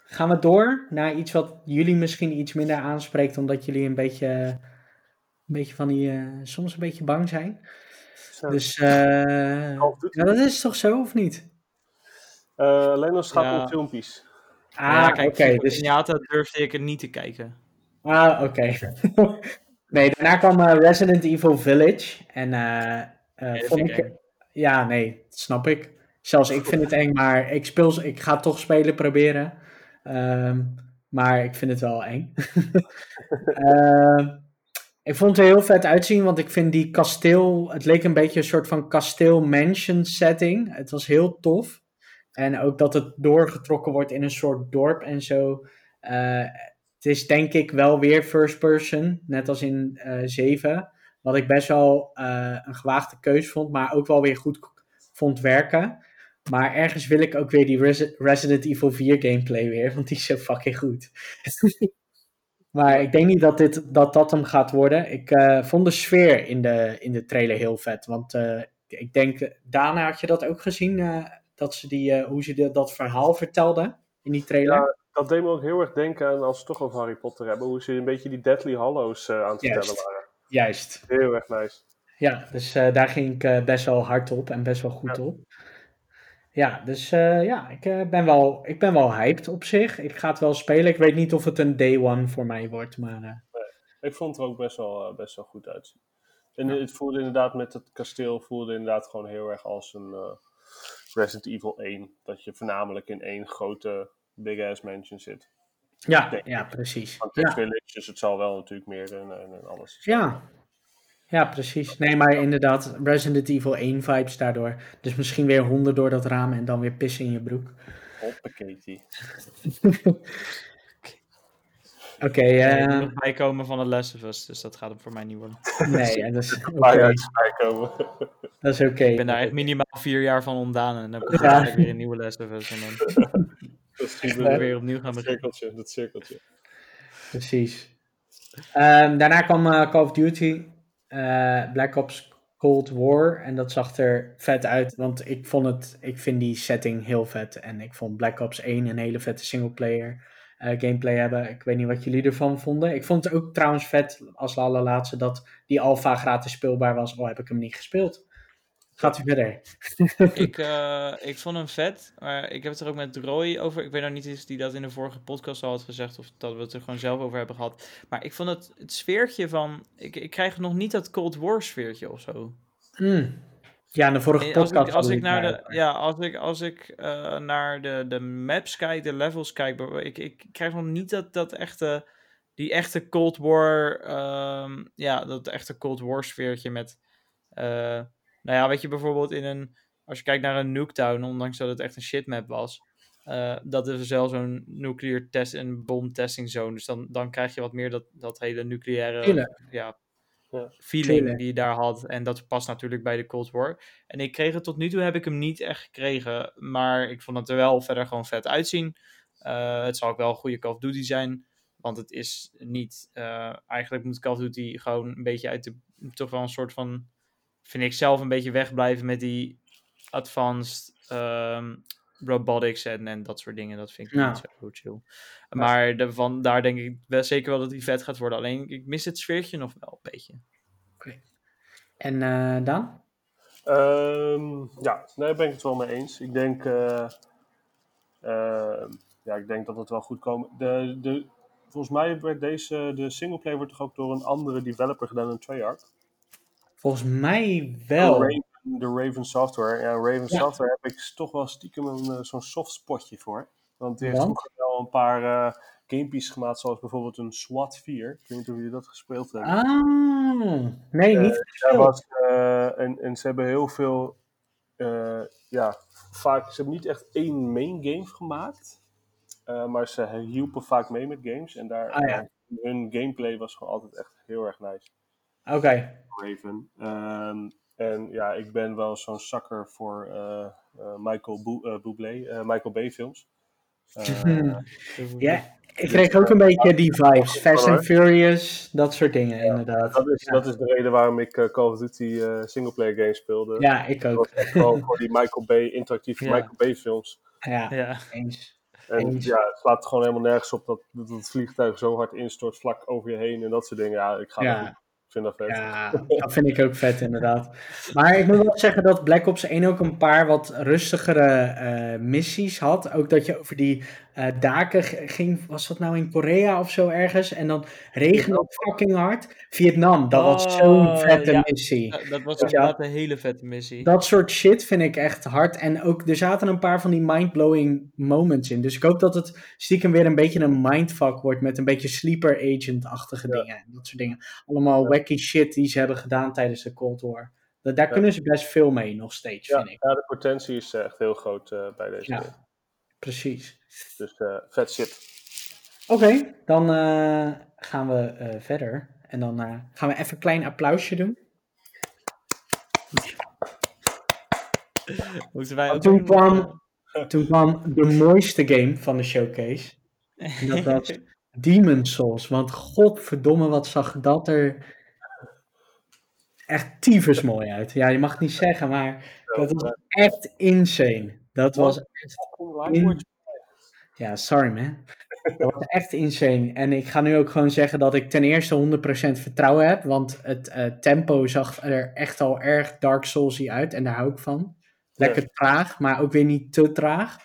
gaan we door naar iets wat jullie misschien iets minder aanspreekt, omdat jullie een beetje, een beetje van die, eh, soms een beetje bang zijn. Zo. Dus, eh, of Duty. ja, dat is toch zo, of niet? Eh, alleen als het gaat Ja. om filmpjes. Ah, ja, oké. kijk, dus, Pinata durfde ik het niet te kijken. ah, oké. nee, daarna kwam eh, Resident Evil Village. En eh, eh, Nee, vond ik, ik eng. ja, nee, snap ik. Zelfs ik vind het eng, maar ik, speel, ik ga toch spelen proberen. Ehm, maar ik vind het wel eng. Ehm, ik vond het er heel vet uitzien, want ik vind die kasteel, het leek een beetje een soort van kasteel-mansion setting. Het was heel tof. En ook dat het doorgetrokken wordt in een soort dorp en zo. Eh, het is denk ik wel weer first person, net als in eh 7. Wat ik best wel eh, een gewaagde keus vond, maar ook wel weer goed vond werken. Maar ergens wil ik ook weer die Resi- Resident Evil 4 gameplay weer, want die is zo fucking goed. maar ik denk niet dat dit, dat, dat hem gaat worden. Ik eh, vond de sfeer in de, in de trailer heel vet. Want eh, ik denk, daarna had je dat ook gezien, eh, dat ze die, hoe ze dat verhaal vertelden in die trailer. Ja, dat deed me ook heel erg denken aan, als we het toch over Harry Potter hebben, hoe ze een beetje die Deathly Hallows eh, aan het vertellen waren. Juist. Heel erg nice. Ja, dus eh, daar ging ik eh, best wel hard op en best wel goed op. Ja, dus ja, ik, ben wel, ik ben wel hyped op zich. Ik ga het wel spelen. Ik weet niet of het een day one voor mij wordt, maar Ik vond het er ook best wel, best wel goed uitzien. En Ja. het voelde inderdaad met het kasteel voelde inderdaad gewoon heel erg als een Resident Evil 1. Dat je voornamelijk in één grote big ass mansion zit. ja, ja, precies. Want Ja, Village, dus het zal wel natuurlijk meer en, en, en alles. ja. ja, precies. Nee, maar inderdaad, Resident Evil 1 vibes daardoor. Dus misschien weer honden door dat raam en dan weer pissen in je broek. Hoppakee. Oké, Ik eh, moet nog bijkomen van The Last of Us, dus dat gaat hem voor mij niet worden. nee, en dat is komen. Dat is oké. Ik ben daar echt minimaal vier jaar van ontdaan en dan Ja. eigenlijk weer een nieuwe Last of Us. En dan Dat is moet ik weer opnieuw gaan dat beginnen. cirkeltje, dat cirkeltje. Precies. Ehm, daarna kwam eh, Call of Duty, eh, Black Ops Cold War. En dat zag er vet uit, want ik, vond het, ik vind die setting heel vet. En ik vond Black Ops 1 een hele vette singleplayer eh gameplay hebben. Ik weet niet wat jullie ervan vonden. Ik vond het ook trouwens vet als allerlaatste dat die alpha gratis speelbaar was. Al heb ik hem niet gespeeld. Gaat u verder. Ik, eh, ik vond hem vet, maar ik heb het er ook met Roy over. Ik weet nou niet of die dat in de vorige podcast al had gezegd of dat we het er gewoon zelf over hebben gehad. Maar ik vond het, het sfeertje van. Ik, ik krijg nog niet dat Cold War sfeertje of zo. Hmm. Ja, in de vorige Eh, Als podcast ik, als ik naar de, ja, als ik, als ik eh, naar de, de maps kijk, de levels kijk, ik, ik krijg nog niet dat, dat echte, die echte Cold War, ehm, ja, dat echte Cold War sfeertje met, eh, nou ja, weet je, bijvoorbeeld in een, als je kijkt naar een Nuketown, ondanks dat het echt een shitmap was, eh, dat is wel zo'n nuclear test en bom testing zone, dus dan, dan krijg je wat meer dat, dat hele nucleaire, ja, feeling die je daar had. En dat past natuurlijk bij de Cold War. En ik kreeg het tot nu toe heb ik hem niet echt gekregen. Maar ik vond het er wel verder gewoon vet uitzien. Eh, het zal ook wel een goede Call of Duty zijn. Want het is niet. eh, eigenlijk moet Call of Duty gewoon een beetje uit de. Toch wel een soort van. Vind ik zelf een beetje wegblijven met die advanced ehm, robotics en, en dat soort dingen. Dat vind ik Ja. niet zo chill. Maar de, van, daar denk ik wel, zeker wel dat die vet gaat worden. Alleen ik mis het sfeertje nog wel een beetje. En eh dan? Ehm, ja, daar ben ik het wel mee eens. Ik denk, eh, eh, ja, ik denk dat het wel goed komt. De, de, volgens mij werd deze, de singleplayer wordt toch ook door een andere developer gedaan dan Treyarch? Volgens mij wel. De Raven, de Raven Software. Ja, Raven Ja. Software heb ik toch wel stiekem een, eh, zo'n soft spotje voor. Want die heeft vroeger wel een paar eh gamepieces gemaakt, zoals bijvoorbeeld een SWAT 4. Ik weet niet of jullie dat gespeeld hebben. Ah, nee, niet gespeeld. was, en, en ze hebben heel veel, ja, vaak, ze hebben niet echt één main game gemaakt. maar ze hielpen vaak mee met games. En daar, Ah, ja. hun gameplay was gewoon altijd echt heel erg nice. Oké. Raven. Ehm, en ja, ik ben wel zo'n zakker voor eh, eh, Michael Bo- eh, Bublé, eh, Michael Bay films. Ja, ik kreeg ook een beetje die vibes. Fast and Furious, dat soort dingen inderdaad. dat, is, Ja. dat is de reden waarom ik Call of Duty eh singleplayer games speelde. Ja, ik ook. was echt wel voor die Michael Bay, interactieve Ja. Michael Bay films. Ja, Ja. eens. En Eens. ja, het slaat gewoon helemaal nergens op dat, dat het vliegtuig zo hard instort vlak over je heen en dat soort dingen. Ja, ik ga Vind dat vet. Ja, dat vind ik ook vet inderdaad. Maar ik moet wel zeggen dat Black Ops 1 ook een paar wat rustigere eh, missies had. Ook dat je over die eh, daken ging, was dat nou in Korea of zo ergens? En dan regende het fucking hard. Vietnam, dat was Oh, zo'n vette ja. missie. Dat, dat was Ja. inderdaad een hele vette missie. Dat soort shit vind ik echt hard. En ook, er zaten een paar van die mind-blowing moments in. Dus ik hoop dat het stiekem weer een beetje een mindfuck wordt met een beetje sleeper agent-achtige dingen. En dat soort dingen. Allemaal wacky shit die ze hebben gedaan tijdens de Cold War. Da- daar Ja. kunnen ze best veel mee nog steeds, Ja, vind ik. ja, de potentie is eh, echt heel groot eh, bij deze Ja. game. Precies. Dus eh, vet shit. Oké, dan eh, gaan we eh, verder. En dan gaan we even een klein applausje doen. Moeten wij ook Toen doen? kwam, toen kwam de mooiste game van de showcase. En dat was Demon Souls. Want godverdomme, wat zag dat er echt tyfus mooi uit. Ja, je mag het niet zeggen, maar dat was echt insane. Dat was echt in... Ja, sorry man. Dat was echt insane. En ik ga nu ook gewoon zeggen dat ik ten eerste 100% vertrouwen heb. Want het eh, tempo zag er echt al erg Dark Soulsy uit. En daar hou ik van. Lekker traag, maar ook weer niet te traag.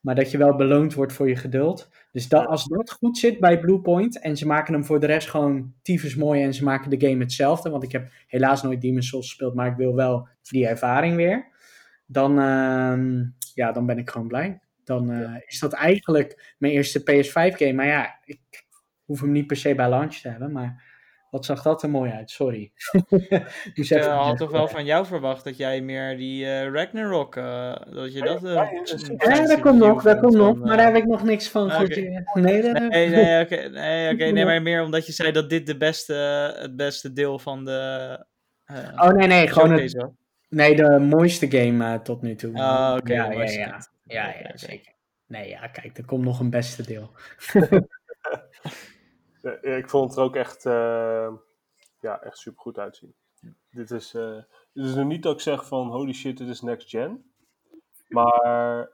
Maar dat je wel beloond wordt voor je geduld. Dus dat, als dat goed zit bij Bluepoint. En ze maken hem voor de rest gewoon tyfus mooi. En ze maken de game hetzelfde. Want ik heb helaas nooit Demon's Souls gespeeld. Maar ik wil wel die ervaring weer. Dan, ehm, ja, dan ben ik gewoon blij. Dan eh, is dat eigenlijk mijn eerste PS5-game. Maar ja, ik hoef hem niet per se bij launch te hebben. Maar wat zag dat er mooi uit, sorry. Ik eh, had toch wel van jou verwacht dat jij meer die eh, Ragnarok, eh, dat je dat... eh, ja, ja, ja, dat komt nog, dat komt nog. Maar daar heb ik nog niks van oké. goed. eh, Nee, dat Nee, nee, oké, nee, oké, nee, maar meer omdat je zei dat dit de beste, het beste deel van de eh, Oh nee, nee, gewoon het, nee, de mooiste game tot nu toe. Ah, oké, ja, ja, mooiste ja, ja, ja, oké. zeker. Nee, ja, kijk, er komt nog een beste deel. Ja, ik vond het er ook echt, eh, ja, echt super goed uitzien. Dit is, eh, dit is nu niet dat ik zeg van holy shit, dit is next gen. Maar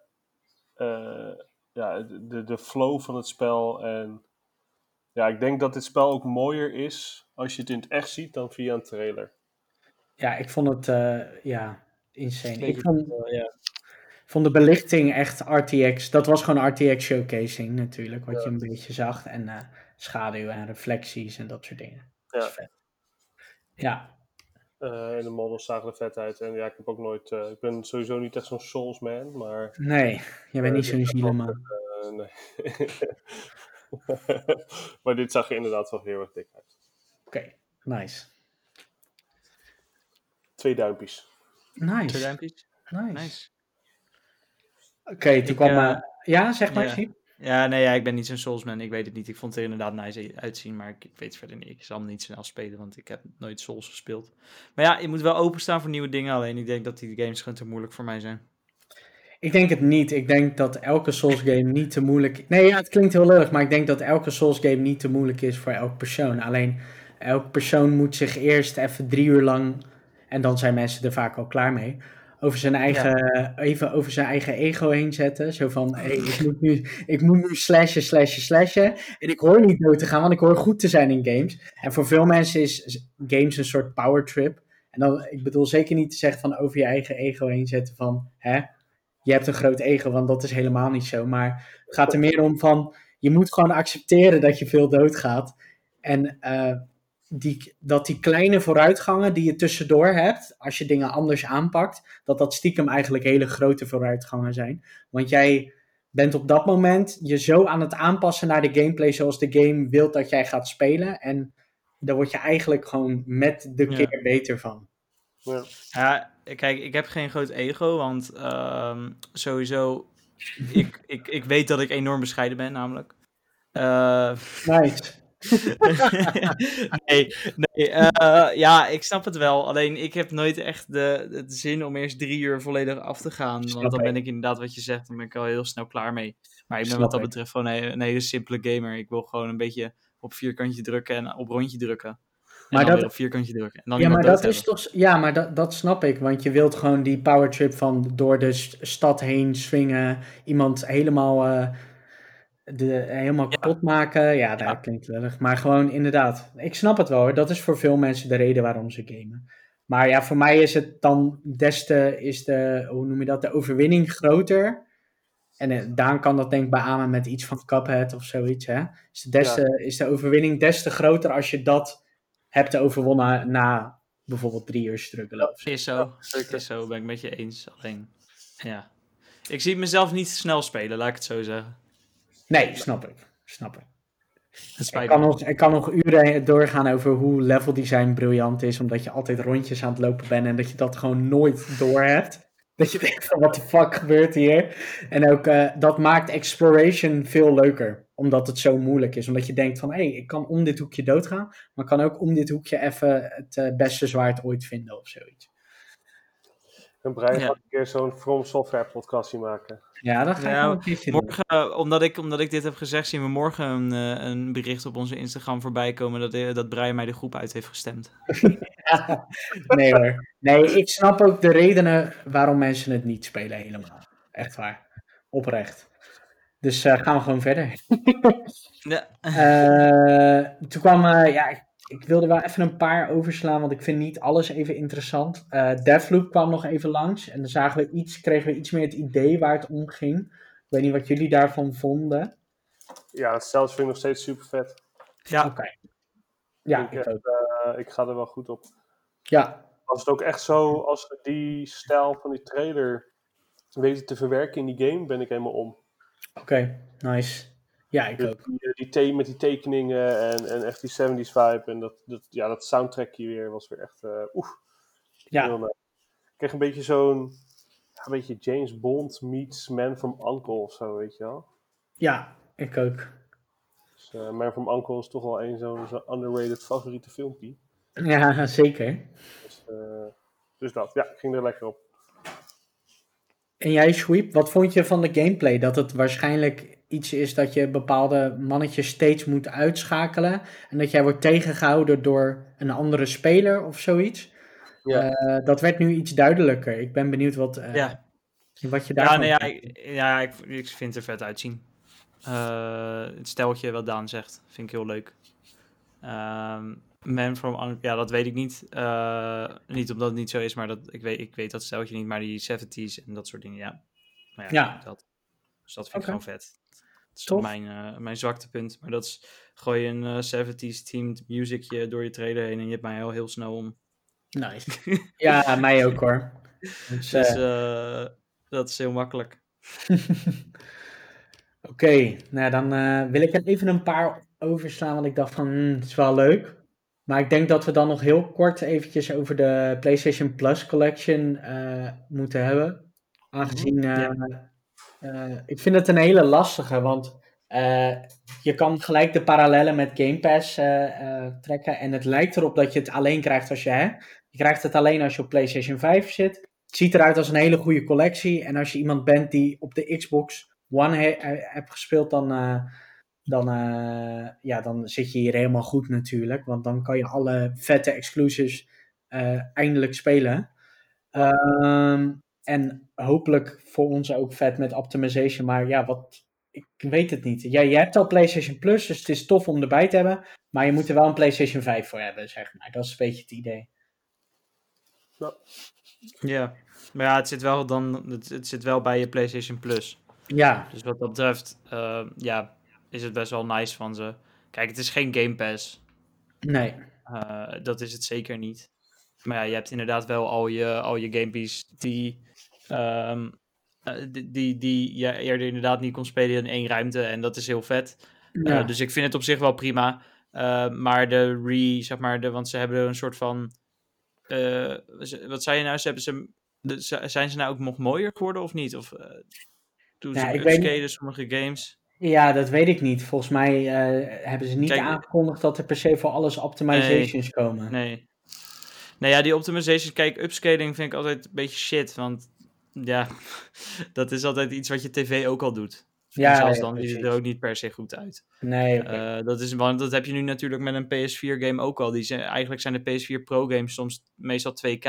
eh, ja, de, de flow van het spel en ja, ik denk dat dit spel ook mooier is als je het in het echt ziet dan via een trailer. Ja, ik vond het, eh, ja, insane. Ik vond, eh, ja. vond de belichting echt RTX. Dat was gewoon RTX showcasing natuurlijk, wat Ja. je een beetje zag. En eh schaduw en reflecties en dat soort dingen. Dat is Ja. vet. Ja, Eh, en de models zagen er vet uit. En ja, ik heb ook nooit, eh, ik ben sowieso niet echt zo'n Soulsman, maar nee, jij bent niet Eh, zo'n eh, nee. maar dit zag er inderdaad wel heel erg dik uit. Oké, nice. Twee duimpjes. Twee Nice, duimpjes. nice. Nice. Oké, toen Ik, kwam... eh, ja, zeg maar, ja. Ja, nee, ja, ik ben niet zo'n Soulsman. Ik weet het niet. Ik vond het er inderdaad nice uitzien, maar ik, weet het verder niet. Ik zal hem niet snel spelen, want ik heb nooit Souls gespeeld. Maar ja, je moet wel openstaan voor nieuwe dingen. Alleen ik denk dat die games gewoon te moeilijk voor mij zijn. Ik denk het niet. Ik denk dat elke Souls game niet te moeilijk... Nee, ja, het klinkt heel lullig, maar ik denk dat elke Souls game niet te moeilijk is voor elk persoon. Alleen, elk persoon moet zich eerst even drie uur lang... En dan zijn mensen er vaak al klaar mee. Over zijn eigen, even over zijn eigen ego heen zetten. Zo van, hey, ik, moet nu, ik moet nu slashen, slashen, slashen. En ik hoor niet dood te gaan, want ik hoor goed te zijn in games. En voor veel mensen is games een soort power trip. En dan, ik bedoel zeker niet te zeggen van over je eigen ego heen zetten van, hè, je hebt een groot ego, want dat is helemaal niet zo. Maar het gaat er meer om van, je moet gewoon accepteren dat je veel doodgaat. En eh, die, dat die kleine vooruitgangen die je tussendoor hebt, als je dingen anders aanpakt, dat dat stiekem eigenlijk hele grote vooruitgangen zijn. Want jij bent op dat moment je zo aan het aanpassen naar de gameplay zoals de game wil dat jij gaat spelen. En daar word je eigenlijk gewoon met de Ja. keer beter van. Ja. Ja, kijk, ik heb geen groot ego, want ehm, sowieso, ik, ik, ik weet dat ik enorm bescheiden ben, namelijk. Eh, Nice. nee, nee eh, ja, ik snap het wel. Alleen ik heb nooit echt de, de zin om eerst drie uur volledig af te gaan. Snap Want dan ben ik inderdaad wat je zegt, dan ben ik al heel snel klaar mee. Maar ik ben Snap wat dat ik. betreft gewoon een, een hele simpele gamer. Ik wil gewoon een beetje op vierkantje drukken en op rondje drukken. En Maar dat- op vierkantje drukken. En dan Ja, maar dat is toch. Ja, maar dat, dat snap ik. Want je wilt gewoon die powertrip van door de st- stad heen swingen. Iemand helemaal, eh, de, helemaal Ja. kapot maken. Ja, dat Ja. klinkt lullig. Maar gewoon inderdaad. Ik snap het wel hoor. Dat is voor veel mensen de reden waarom ze gamen. Maar ja, voor mij is het dan des te. Is de, hoe noem je dat? De overwinning groter. En eh, Daan kan dat denk ik beamen met iets van Cuphead of zoiets. Hè? Is, de des Ja. te, is de overwinning des te groter als je dat hebt overwonnen na bijvoorbeeld drie uur struggelen. of zo. Is zo. Is zo, ben ik met je eens. Alleen, ja. Ik zie mezelf niet snel spelen, laat ik het zo zeggen. Nee, snap ik. Snap ik. Kan, nog, ik kan nog uren doorgaan over hoe level design briljant is, omdat je altijd rondjes aan het lopen bent en dat je dat gewoon nooit door hebt. Dat je denkt van, what the fuck gebeurt hier? En ook, eh, dat maakt exploration veel leuker, omdat het zo moeilijk is. Omdat je denkt van, hé, hey, ik kan om dit hoekje doodgaan, maar ik kan ook om dit hoekje even het eh, beste zwaard ooit vinden of zoiets. En Brian Ja. gaat een keer zo'n From Software podcastje maken. Ja, dat ga ik een doen. Morgen, eh, omdat ik, omdat ik dit heb gezegd, zien we morgen een, eh, een bericht op onze Instagram voorbij komen dat, eh, dat Brian mij de groep uit heeft gestemd. nee hoor. Nee, ik snap ook de redenen waarom mensen het niet spelen helemaal. Echt waar. Oprecht. Dus eh, gaan we gewoon verder. Ja. Eh, toen kwam, ja, ik, wilde wel even een paar overslaan, want ik vind niet alles even interessant. Eh Deathloop kwam nog even langs en dan zagen we iets, kregen we iets meer het idee waar het om ging. Ik weet niet wat jullie daarvan vonden. Ja, het steltje vind ik nog steeds super vet. Ja, Oké. Ja, ik, ik eh, ik ga er wel goed op. Ja, Als het ook echt zo, als we die stijl van die trailer weten te verwerken in die game, ben ik helemaal om. oké. Nice. Ja, ik ook. die, eh, die met die tekeningen en, en echt die 70s vibe en dat, dat, ja, dat soundtrackje weer was weer echt, eh oeh, Ja. Ik kreeg een beetje zo'n, een beetje James Bond meets Man from Uncle of zo, weet je wel. ja, ik ook. Dus, eh, Man from Uncle is toch wel een zo'n zo'n underrated favoriete filmpje. Ja, zeker. Dus, dus dat, ja, ik ging er lekker op. En jij, Sweep, wat vond je van de gameplay? Dat het waarschijnlijk iets is dat je bepaalde mannetjes steeds moet uitschakelen. En dat jij wordt tegengehouden door een andere speler of zoiets. Ja. Eh, dat werd nu iets duidelijker. Ik ben benieuwd wat, eh, ja. wat je ja, daarvan nee, ja, ik, ja ik, ik vind het er vet uitzien. Eh, het steltje wat Daan zegt, vind ik heel leuk. Ehm, Man from ja, dat weet ik niet. Niet omdat het niet zo is, maar dat, ik, weet, ik weet dat steltje niet, maar die 70s en dat soort dingen, ja. Maar ja, Ja. Dat, dus dat vind ik gewoon vet. Dat is Tof. mijn, eh mijn zwaktepunt. Maar dat is, gooi een eh, 70s themed musicje door je trailer heen en je hebt mij heel, heel snel om. Nice. Ja, mij ook hoor. Dus, Dus eh, dat is heel makkelijk. Oké, nou dan wil ik er even een paar overslaan, want ik dacht van, hmm, het is wel leuk. Maar ik denk dat we dan nog heel kort eventjes over de PlayStation Plus Collection moeten hebben. Aangezien, eh, eh, ik vind het een hele lastige, want eh, je kan gelijk de parallellen met Game Pass eh, trekken. En het lijkt erop dat je het alleen krijgt als je, hè, je krijgt het alleen als je op PlayStation 5 zit. Het ziet eruit als een hele goede collectie. En als je iemand bent die op de Xbox One he- hebt gespeeld, dan, dan, ja, dan zit je hier helemaal goed natuurlijk. Want dan kan je alle vette exclusives eindelijk spelen. Ehm, en hopelijk voor ons ook vet met optimization. Maar ja, wat, ik weet het niet. Ja, je hebt al PlayStation Plus, dus het is tof om erbij te hebben. Maar je moet er wel een PlayStation 5 voor hebben, zeg maar. Dat is een beetje het idee. Ja, maar ja, het zit wel, dan, het, het zit wel bij je PlayStation Plus. Ja, Dus wat dat betreft, eh, ja, is het best wel nice van ze. Kijk, het is geen Game Pass. nee. Uh, dat is het zeker niet. Maar ja, je hebt inderdaad wel al je, al je gamepies die, um, uh, die, die, die je eerder inderdaad niet kon spelen in één ruimte. En dat is heel vet. Ja. Uh, dus ik vind het op zich wel prima. maar de re, zeg maar, de, want ze hebben een soort van. wat zei je nou? Ze hebben ze, de, zijn ze nou ook nog mooier geworden of niet? Of toen ja, ze upscalen sommige games? Ja, dat weet ik niet. Volgens mij hebben ze niet Kijk, aangekondigd dat er per se voor alles optimizations nee, komen. Nee. Nou ja, die optimizations, kijk, upscaling vind ik altijd een beetje shit. Want ja, dat is altijd iets wat je tv ook al doet. Ja, zelfs dan ziet het er ook niet per se goed uit. Nee, okay. uh, dat, is, want dat heb je nu natuurlijk met een PS4-game ook al. Die zijn, eigenlijk zijn de PS4 Pro-games soms meestal 2K.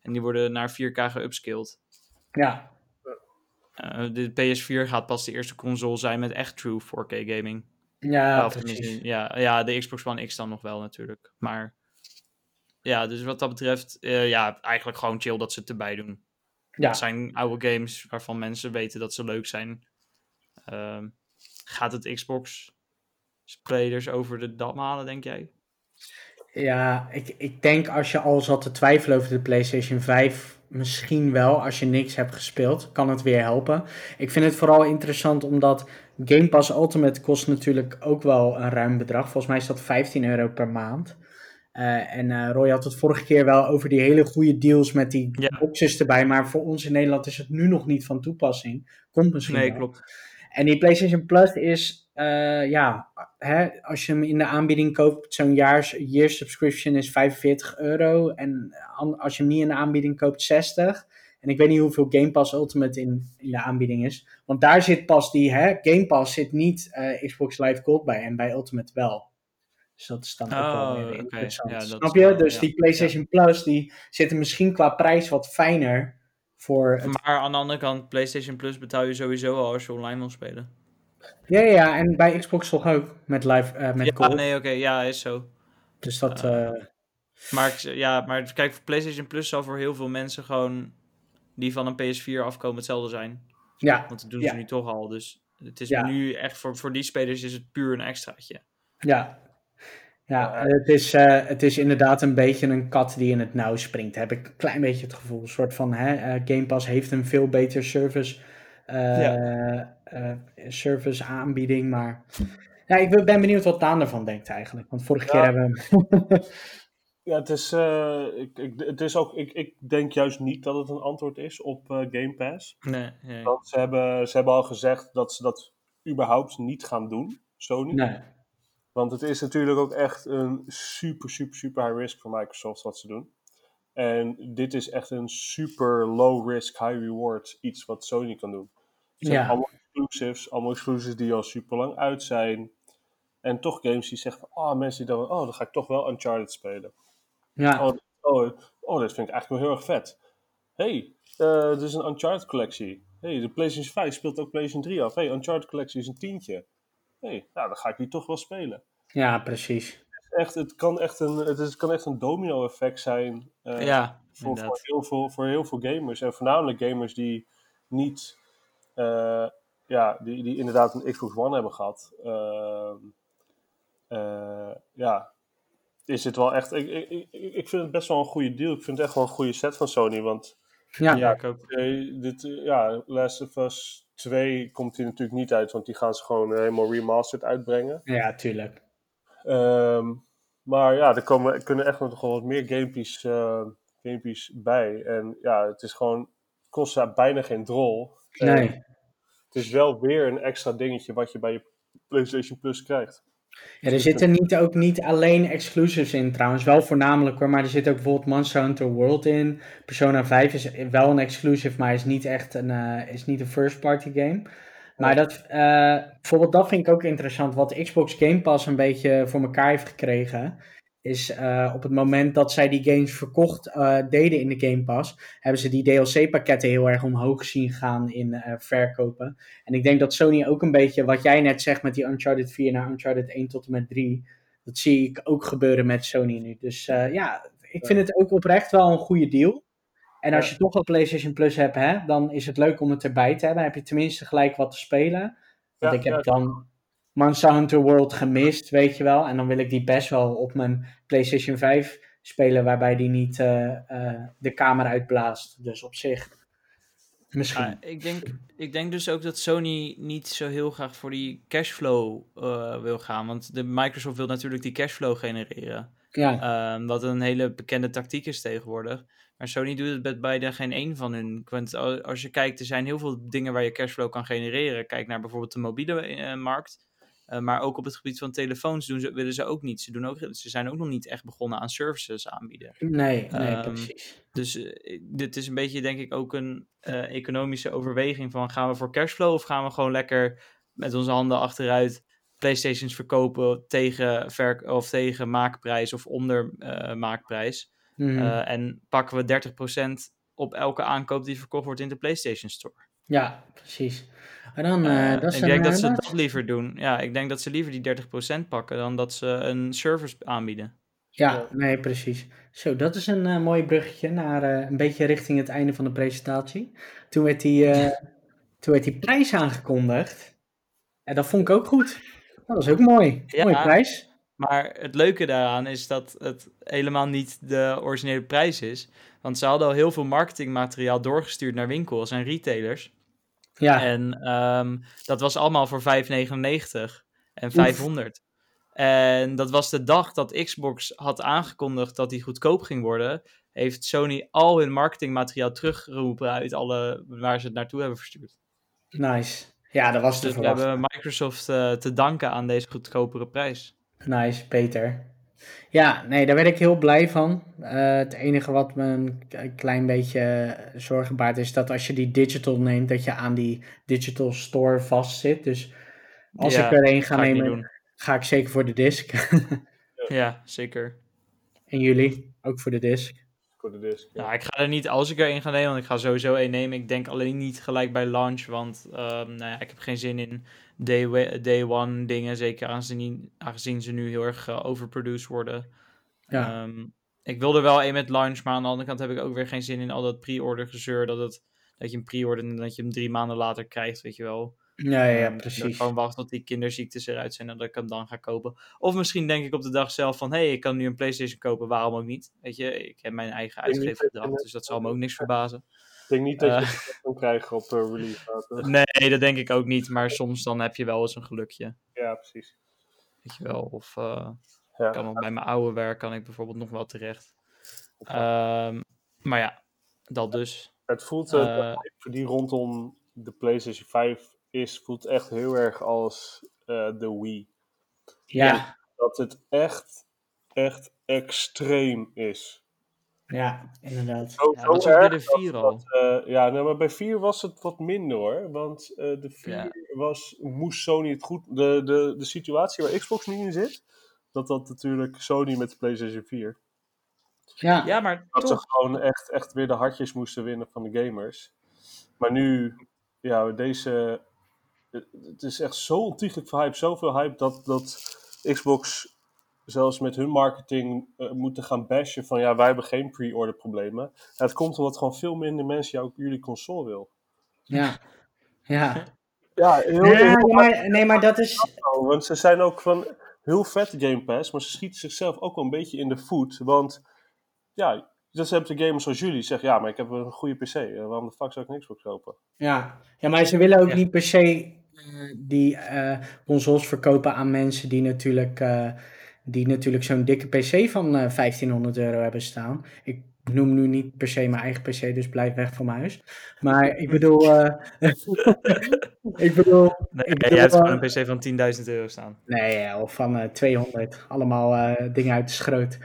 En die worden naar 4K geupscaled. Ja, uh, de PS4 gaat pas de eerste console zijn met echt true 4K gaming. Ja, of precies. Ja, ja, de Xbox One X dan nog wel natuurlijk. Maar ja, dus wat dat betreft, uh, ja, eigenlijk gewoon chill dat ze het erbij doen. Ja. Het zijn oude games waarvan mensen weten dat ze leuk zijn. Uh, gaat het Xbox spelers over de dam halen, denk jij? Ja, ik, ik denk als je al zat te twijfelen over de PlayStation 5 misschien wel, als je niks hebt gespeeld, kan het weer helpen. Ik vind het vooral interessant omdat Game Pass Ultimate kost natuurlijk ook wel een ruim bedrag. Volgens mij is dat 15 euro per maand. Uh, en uh, Roy had het vorige keer wel over die hele goede deals met die ja. boxes erbij. Maar voor ons in Nederland is het nu nog niet van toepassing. Komt misschien Nee, wel. klopt. En die PlayStation Plus is, uh, ja, hè, als je hem in de aanbieding koopt, zo'n jaar, year subscription is 45 euro. En als je hem niet in de aanbieding koopt, 60. En ik weet niet hoeveel Game Pass Ultimate in, in de aanbieding is. Want daar zit pas die, hè, Game Pass zit niet Xbox Live Gold bij en bij Ultimate wel. Dus dat is dan ook oh, wel weer interessant. Okay. Ja, Snap je? dus ja. die PlayStation ja. Plus, die zitten misschien qua prijs wat fijner voor... Het... Maar aan de andere kant, PlayStation Plus betaal je sowieso al als je online wil spelen. Ja, ja, en bij Xbox toch ook met live, uh, met ja, nee, oké, okay, ja, is zo. Dus dat... Uh, maar, ja, maar kijk, PlayStation Plus zal voor heel veel mensen gewoon die van een PS4 afkomen hetzelfde zijn. Ja. Want dat doen ze nu toch al. Dus het is nu echt voor, voor die spelers is het puur een extraatje. Ja. Ja, het is, uh, het is inderdaad een beetje een kat die in het nauw springt. Heb ik een klein beetje het gevoel. Een soort van hè, uh, Game Pass heeft een veel beter service, uh, ja. service aanbieding. Maar ja, ik ben benieuwd wat Daan ervan denkt eigenlijk. Want vorige ja. keer hebben we Ja, het is, uh, ik, ik, het is ook, ik, ik denk juist niet dat het een antwoord is op uh, Game Pass. Nee, nee. Want ze hebben, ze hebben al gezegd dat ze dat überhaupt niet gaan doen, Sony. Nee. Want het is natuurlijk ook echt een super, super, super high risk voor Microsoft wat ze doen. En dit is echt een super low risk, high reward iets wat Sony kan doen. Het zijn Ja. allemaal exclusives, allemaal exclusives die al super lang uit zijn. En toch games die zeggen van, oh, mensen die dan, oh, dan ga ik toch wel Uncharted spelen. Ja, Oh, oh, oh, dit vind ik eigenlijk wel heel erg vet. hey, eh dit is een Uncharted collectie. hey, de PlayStation 5 speelt ook PlayStation 3 af. hey, Uncharted collectie is een tientje. hey, nou, dan ga ik die toch wel spelen. Ja, precies. Echt, het, kan echt een, het, is, het kan echt een domino effect zijn eh, ja, voor, heel veel, voor heel veel gamers. En voornamelijk gamers die niet, eh, ja, die, die inderdaad een Xbox One hebben gehad. Ehm, eh, ja, is het wel echt. Ik, ik, ik, ik vind het best wel een goede deal. Ik vind het echt wel een goede set van Sony. Want Ja, Ja, ik ook. dit, ja, Last of Us 2 komt hier natuurlijk niet uit, want die gaan ze gewoon helemaal remastered uitbrengen. ja, tuurlijk. Ehm, maar ja, er komen, kunnen echt nog wel wat meer gamepies, eh, gamepies bij. En ja, het is gewoon, het kost bijna geen drol. En Nee. Het is wel weer een extra dingetje wat je bij je PlayStation Plus krijgt. Ja, er zitten niet, ook niet alleen exclusives in trouwens, wel voornamelijk hoor, maar er zit ook bijvoorbeeld Monster Hunter World in. Persona 5 is wel een exclusive, maar is niet echt een, eh, is niet een first party game. Maar dat, eh, bijvoorbeeld dat vind ik ook interessant, wat Xbox Game Pass een beetje voor elkaar heeft gekregen, is eh, op het moment dat zij die games verkocht eh, deden in de Game Pass, hebben ze die DLC-pakketten heel erg omhoog zien gaan in verkopen. En ik denk dat Sony ook een beetje, wat jij net zegt met die Uncharted 4 naar Uncharted 1 tot en met 3, dat zie ik ook gebeuren met Sony nu. Dus ja, ik vind het ook oprecht wel een goede deal. En als je toch al PlayStation Plus hebt, hè, dan is het leuk om het erbij te hebben. Dan heb je tenminste gelijk wat te spelen. Want Ja, ik heb ja. dan Monster Hunter World gemist, weet je wel. En dan wil ik die best wel op mijn PlayStation 5 spelen, waarbij die niet uh, uh, de camera uitblaast. Dus op zich, misschien. Ja, ik, denk, ik denk dus ook dat Sony niet zo heel graag voor die cashflow uh, wil gaan. Want de Microsoft wil natuurlijk die cashflow genereren. Ja. Um, wat een hele bekende tactiek is tegenwoordig. Maar Sony doet het bij de geen één van hun. Want als je kijkt, er zijn heel veel dingen waar je cashflow kan genereren. Kijk naar bijvoorbeeld de mobiele uh, markt. Uh, maar ook op het gebied van telefoons doen ze, willen ze ook niet. Ze, doen ook, ze zijn ook nog niet echt begonnen aan services aanbieden. Nee, nee um, precies. Dus uh, dit is een beetje, denk ik, ook een uh, economische overweging van gaan we voor cashflow of gaan we gewoon lekker met onze handen achteruit PlayStations verkopen tegen, verk of tegen maakprijs of onder maakprijs. Mhm. Mm. en pakken we 30% op elke aankoop die verkocht wordt in de PlayStation Store. Ja, precies. En dan, Uh, dat ik denk dat ze dat liever doen. Ja, ik denk dat ze liever die 30% pakken dan dat ze een service aanbieden. Ja, ja. nee, precies. Zo, dat is een uh, mooi bruggetje naar uh, een beetje richting het einde van de presentatie. Toen werd die, toen werd die prijs aangekondigd. En dat vond ik ook goed. Dat was ook mooi. Ja, Mooie prijs. Maar het leuke daaraan is dat het helemaal niet de originele prijs is. Want ze hadden al heel veel marketingmateriaal doorgestuurd naar winkels en retailers. Ja. En um, dat was allemaal voor 5,99 en 500. Oef. En dat was de dag dat Xbox had aangekondigd dat die goedkoop ging worden. Heeft Sony al hun marketingmateriaal teruggeroepen uit alle waar ze het naartoe hebben verstuurd. Nice. Ja, dat was dus te we hebben Microsoft uh, te danken aan deze goedkopere prijs. Nice, Peter. Ja, nee, daar werd ik heel blij van. Uh, het enige wat me een klein beetje zorgen baart is dat als je die digital neemt, dat je aan die digital store vastzit. Dus als ja, ik er een ga, ga nemen, ga ik zeker voor de disc. ja, zeker. En jullie? Ook voor de disc? Voor de disc. Ja. Nou, ik ga er niet als ik er één ga nemen, want ik ga sowieso één nemen. Ik denk alleen niet gelijk bij launch, want um, nou ja, ik heb geen zin in day, day one dingen. Zeker aangezien, aangezien ze nu heel erg uh, overproduced worden. Ja. Um, ik wil er wel één met launch, maar aan de andere kant heb ik ook weer geen zin in al dat pre-order gezeur. Dat, het, dat je hem pre-ordert en dat je hem drie maanden later krijgt, weet je wel. Ja, ja, Um, precies. ik gewoon wacht tot die kinderziektes eruit zijn en dat ik hem dan ga kopen. Of misschien denk ik op de dag zelf van, hé, hey, ik kan nu een Playstation kopen, waarom ook niet? Weet je, ik heb mijn eigen uitgeefgedrag, dus dat zal me ook niks verbazen. Ik denk niet dat je Uh, het kan krijgen op uh, release. Nee, dat denk ik ook niet, maar soms dan heb je wel eens een gelukje, Ja, precies. weet je wel. Of uh, Ja. kan ook bij mijn oude werk kan ik bijvoorbeeld nog wel terecht. Um, maar ja, dat dus. Het voelt, uh, Eh, voor die rondom de PlayStation 5 is, voelt echt heel erg als uh, de Wii. Ja, Ja. ja, Dat het echt, echt extreem is. inderdaad. Zo, Ja, zo dat is ook weer erg de 4 dat- al. dat, eh, ja, nou, maar bij 4 was het wat minder hoor. Want eh, de 4 Ja. was, moest Sony het goed. De, de, de situatie waar Xbox nu in zit, dat dat natuurlijk Sony met de PlayStation 4. Ja, Ja, maar Dat ze gewoon echt, echt weer de hartjes moesten winnen van de gamers. Maar nu, ja, deze. Het is echt zo ontiegelijk veel hype, zoveel hype dat, dat Xbox zelfs met hun marketing eh, moeten gaan bashen van ja, wij hebben geen pre-order problemen. Ja, het komt omdat gewoon veel minder mensen jouw, jullie console wil. ja. Ja, Ja, heel, heel maar, nee, maar dat is... Oh, want ze zijn ook van heel vet Game Pass, maar ze schieten zichzelf ook wel een beetje in de voet. Want ja, dus hebben de gamers zoals jullie zeggen, ja, maar ik heb een goede PC. eh, Waarom de fuck zou ik een Xbox kopen? Ja, ja maar ze willen ook Ja. niet per se die eh, consoles verkopen aan mensen die natuurlijk, eh, die natuurlijk zo'n dikke PC van eh 1500 euro hebben staan. Ik noem nu niet per se mijn eigen PC, dus blijf weg van mijn huis. Maar ik bedoel, eh, ik bedoel, Nee, ik bedoel, jij hebt eh, gewoon een PC van 10.000 euro staan. Nee, ja, of van eh 200. Allemaal eh, dingen uit de schroot.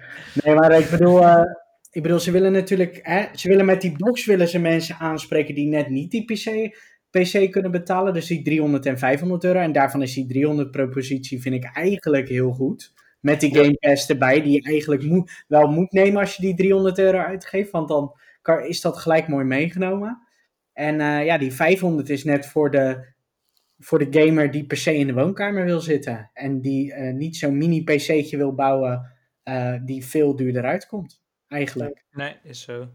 Nee, maar ik bedoel, eh, ik bedoel, ze willen natuurlijk, hè, ze willen met die box willen ze mensen aanspreken die net niet die PC, PC kunnen betalen. Dus die 300 en 500 euro. En daarvan is die 300 propositie, vind ik eigenlijk heel goed. Met die. Game Pass erbij, die je eigenlijk moet, wel moet nemen als je die 300 euro uitgeeft. Want dan kan, is dat gelijk mooi meegenomen. En eh, ja, die 500 is net voor de, voor de gamer die per se in de woonkamer wil zitten. En die eh, niet zo'n mini PC'tje wil bouwen eh, die veel duurder uitkomt. Eigenlijk. Nee, is zo.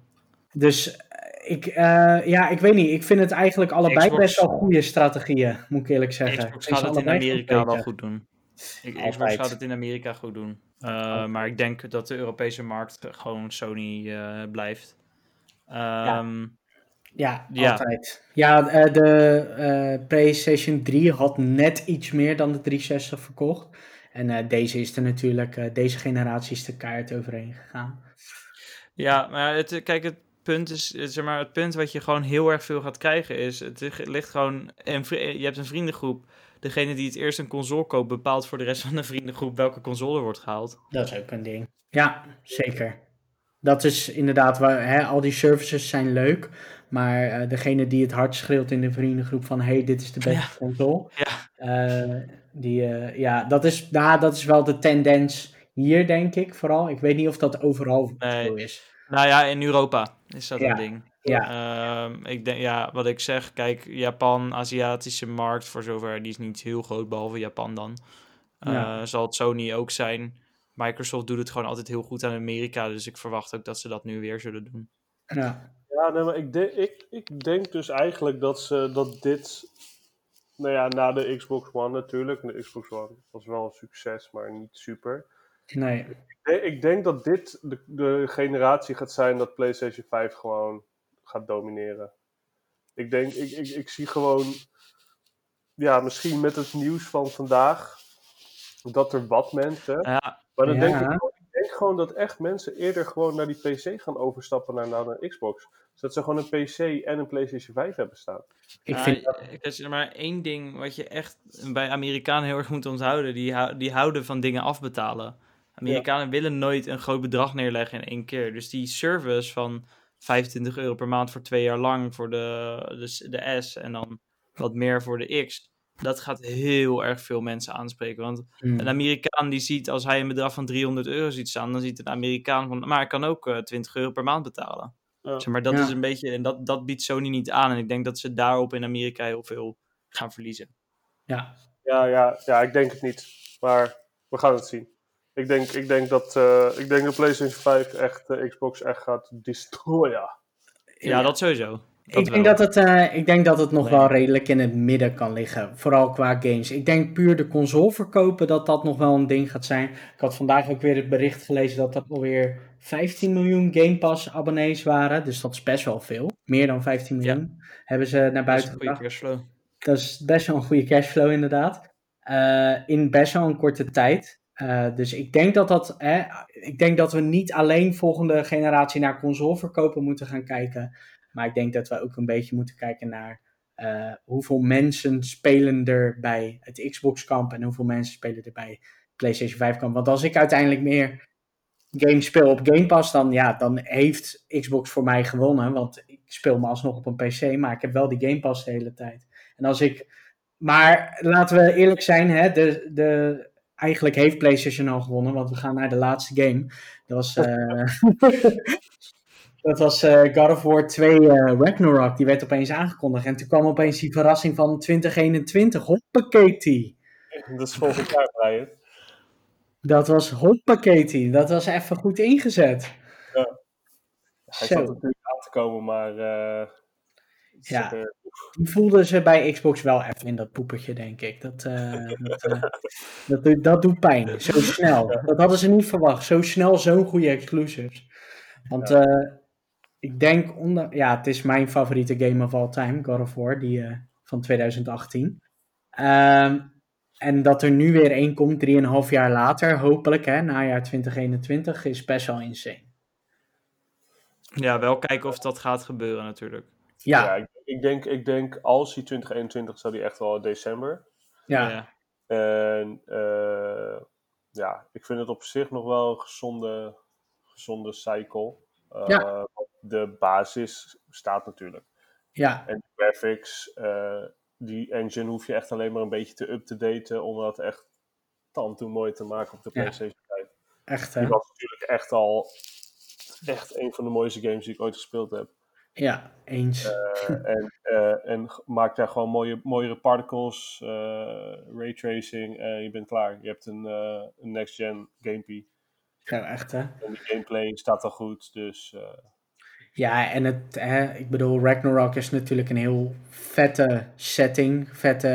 Dus ik, eh, ja, ik weet niet. Ik vind het eigenlijk allebei Xbox- best wel goede strategieën, moet ik eerlijk zeggen. Xbox gaat het in Amerika wel goed doen. Ik, Altijd. Xbox gaat het in Amerika goed doen. Uh, maar ik denk dat de Europese markt gewoon Sony uh, blijft. Um, ja. Ja, ja, altijd. Ja, de PlayStation 3 had net iets meer dan de 360 verkocht. En deze is er natuurlijk, deze generatie is de kaart overheen gegaan. Ja, maar het, kijk, het punt is, zeg maar, het punt wat je gewoon heel erg veel gaat krijgen is, het ligt gewoon, en je hebt een vriendengroep, degene die het eerst een console koopt bepaalt voor de rest van de vriendengroep welke console er wordt gehaald. Dat is ook een ding. Ja, zeker. Dat is inderdaad, waar, hè, al die services zijn leuk, maar uh, degene die het hard schreeuwt in de vriendengroep van, hey, dit is de beste Ja. console, Ja, uh, die, uh, ja, dat is, nou, dat is wel de tendens hier, denk ik, vooral. Ik weet niet of dat overal Nee. zo is. Nou ja, in Europa is dat Ja, een ding. Ja, Ehm, ik denk, ja, wat ik zeg, kijk, Japan, Aziatische markt, voor zover, die is niet heel groot, behalve Japan dan. Eh, Ja. Zal het Sony ook zijn. Microsoft doet het gewoon altijd heel goed aan Amerika, dus ik verwacht ook dat ze dat nu weer zullen doen. ja, Ja, nee, maar ik, denk ik, ik denk dus eigenlijk dat, ze, dat dit, nou ja, na de Xbox One natuurlijk, de Xbox One was wel een succes, maar niet super. nee. Ik denk- Ik denk dat dit de, de generatie gaat zijn dat PlayStation 5 gewoon gaat domineren. Ik denk, ik, ik, ik zie gewoon, ja, misschien met het nieuws van vandaag, dat er wat mensen, Ja, maar dan denk ik, gewoon- ik denk gewoon dat echt mensen eerder gewoon naar die PC gaan overstappen naar, naar een Xbox. Zodat ze gewoon een PC en een PlayStation 5 hebben staan. Ik Ja, vind dat, er is maar één ding wat je echt bij Amerikanen heel erg moet onthouden. Die, die houden van dingen afbetalen. Amerikanen willen nooit een groot bedrag neerleggen in één keer. Dus die service van 25 euro per maand voor twee jaar lang voor de, de, de S en dan wat meer voor de X. Dat gaat heel erg veel mensen aanspreken. Want Hmm. een Amerikaan die ziet, als hij een bedrag van 300 euro ziet staan, dan ziet een Amerikaan van, maar ik kan ook eh, 20 euro per maand betalen. Ja. Zeg maar dat Ja. is een beetje, en dat, dat biedt Sony niet aan. En ik denk dat ze daarop in Amerika heel veel gaan verliezen. ja, Ja, ja, ja, ik denk het niet. Maar we gaan het zien. Ik denk, ik denk, dat, eh, ik denk dat PlayStation 5 echt de Xbox echt gaat destroyen. Ja, dat sowieso. Dat ik, denk wel. dat het, eh, ik denk dat het nog Nee. wel redelijk in het midden kan liggen. Vooral qua games. Ik denk puur de console verkopen dat dat nog wel een ding gaat zijn. Ik had vandaag ook weer het bericht gelezen dat er alweer 15 miljoen Game Pass abonnees waren. Dus dat is best wel veel. Meer dan 15 miljoen hebben ze naar Dat is buiten een goede gebracht. cashflow. Dat is best wel een goede cashflow inderdaad. Eh, in best wel een korte tijd. Eh, dus ik denk dat dat, hè, ik denk dat we niet alleen volgende generatie naar console verkopen moeten gaan kijken. Maar ik denk dat we ook een beetje moeten kijken naar eh, hoeveel mensen spelen er bij het Xbox kamp en hoeveel mensen spelen er bij PlayStation 5 kamp. Want als ik uiteindelijk meer games speel op Game Pass, dan, ja, dan heeft Xbox voor mij gewonnen. Want ik speel me alsnog op een PC, maar ik heb wel die Game Pass de hele tijd. En als ik. Maar laten we eerlijk zijn, hè, de, de, eigenlijk heeft PlayStation al gewonnen, want we gaan naar de laatste game. Dat was. eh, dat was eh, God of War 2 eh, Ragnarok. Die werd opeens aangekondigd. En toen kwam opeens die verrassing van 2021. Hoppakee. Dat is volgend jaar, Brian. Dat was hoppakee. Dat was even goed ingezet. Hij Zo. zat natuurlijk aan te komen, maar... Ja. Die voelden ze bij Xbox wel even in dat poepertje, denk ik. Dat, eh, dat, eh, dat, doet- dat doet pijn. Zo snel. Dat hadden ze niet verwacht. Zo snel zo'n goede exclusives. Want eh, ik denk, onder, ja, het is mijn favoriete game of all time, God of War, die van 2018. Ehm, en dat er nu weer één komt, 3,5 jaar later, hopelijk, hè, najaar 2021, is best wel insane. Ja, wel kijken of dat gaat gebeuren natuurlijk. Ja, ik, ik, denk, ik denk als hij 2021 zou die echt wel in december. Ja. En eh, ja, ik vind het op zich nog wel een gezonde, gezonde cycle. Eh, Ja. De basis staat natuurlijk. ja, En de graphics, eh, die engine hoef je echt alleen maar een beetje te up-to-daten om dat echt tand mooi te maken op de Ja. PlayStation 5. echt Die hè. was natuurlijk echt al echt een van de mooiste games die ik ooit gespeeld heb. Ja, eens. Eh, en, eh, en maak daar gewoon mooie, mooiere particles, eh, raytracing en je bent klaar. Je hebt een, een next-gen gamepie. Zo, echt hè. En de gameplay staat al goed, dus... Ja, en het, hè, ik bedoel, Ragnarok is natuurlijk een heel vette setting, vette,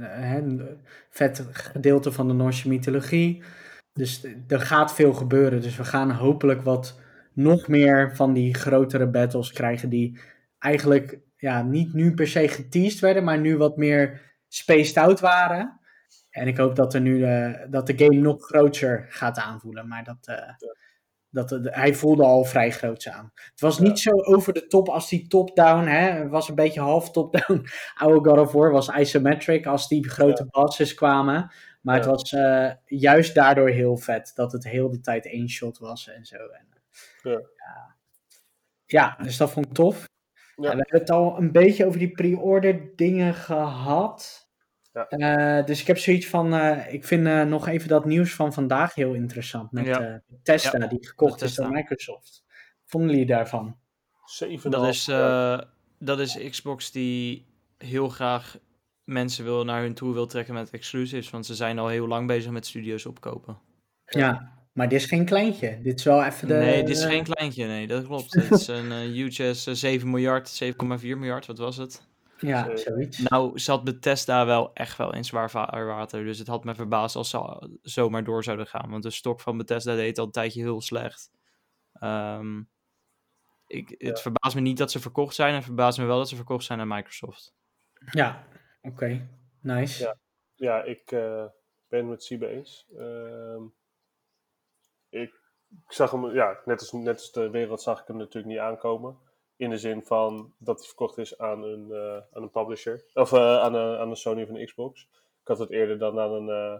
hè, vet gedeelte van de Noorse mythologie. Dus er gaat veel gebeuren. Dus we gaan hopelijk wat nog meer van die grotere battles krijgen die eigenlijk ja, niet nu per se geteased werden, maar nu wat meer spaced out waren. En ik hoop dat, er nu, uh, dat de game nog groter gaat aanvoelen. Maar dat, uh, dat, hij voelde al vrij groot aan. Het was niet zo over de top als die top-down. Het was een beetje half top-down. Oude God of War was isometric als die grote ja. bosses kwamen. Maar het was uh, juist daardoor heel vet. Dat het heel de tijd één shot was en zo. En, ja. ja. dus dat vond ik tof. we hebben het al een beetje over die pre-order dingen gehad. Ja. Uh, dus ik heb zoiets van, uh, ik vind uh, nog even dat nieuws van vandaag heel interessant. Met ja. Tesla, ja. die gekocht is door Microsoft. Vonden jullie daarvan? 7 dat is, dat is Xbox die heel graag mensen wil naar hun toe wil trekken met exclusives. Want ze zijn al heel lang bezig met studio's opkopen. Ja, maar dit is geen kleintje. Dit is wel even de... Nee, dit is geen kleintje. Nee, dat klopt. dit is een huge 7 miljard, 7,4 miljard, wat was het? Ja, zoiets. Nou zat Bethesda wel echt wel in zwaar water. Dus het had me verbaasd als ze zomaar door zouden gaan. Want de stok van Bethesda deed al een tijdje heel slecht. Um, ik, het verbaast me niet dat ze verkocht zijn. Het verbaast me wel dat ze verkocht zijn aan Microsoft. Ja, oké. Okay. Nice. Ja, ja ik uh, ben met Siebe eens. Uh, ik, zag hem, ja, net als, net als de wereld zag ik hem natuurlijk niet aankomen. In de zin van dat hij verkocht is aan een, uh, aan een publisher. Of uh, aan, een, aan een Sony of een Xbox. Ik had het eerder dan aan een uh,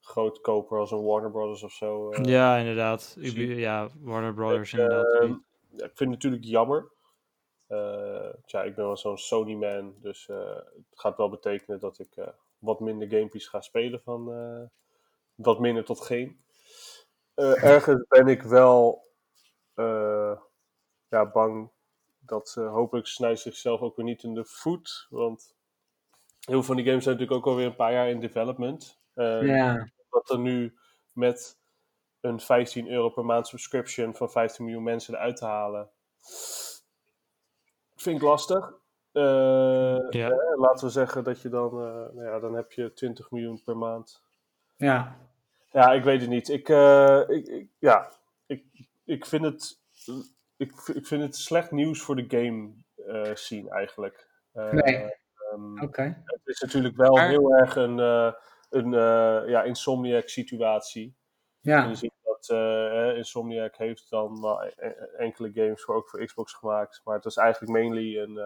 groot koper als een Warner Brothers of zo. ja, inderdaad. Ja, Warner Brothers ik, inderdaad. Ja, ik vind het natuurlijk jammer. tja, ik ben wel zo'n Sony-man. Dus het gaat wel betekenen dat ik wat minder gamepies ga spelen van wat minder tot geen. Ergens ben ik wel ja, bang dat uh, hopelijk snijdt zichzelf ook weer niet in de voet. Want heel veel van die games zijn natuurlijk ook alweer een paar jaar in development. Uh, ja. Dat er nu met een 15 euro per maand subscription van 15 miljoen mensen eruit te halen. Vind ik lastig. Uh, ja. eh, laten we zeggen dat je dan, nou ja, dan heb je 20 miljoen per maand. Ja. Ja, ik weet het niet. Ik, ik, ik, ja, ik, ik vind het ik, ik vind het slecht nieuws voor de game uh, scene eigenlijk. Uh, nee. Um, okay. Het is natuurlijk wel maar... heel erg een, uh, een ja, Insomniac situatie. Ja. En je ziet dat Insomniac heeft dan wel enkele games voor, ook voor Xbox gemaakt. Maar het is eigenlijk mainly een,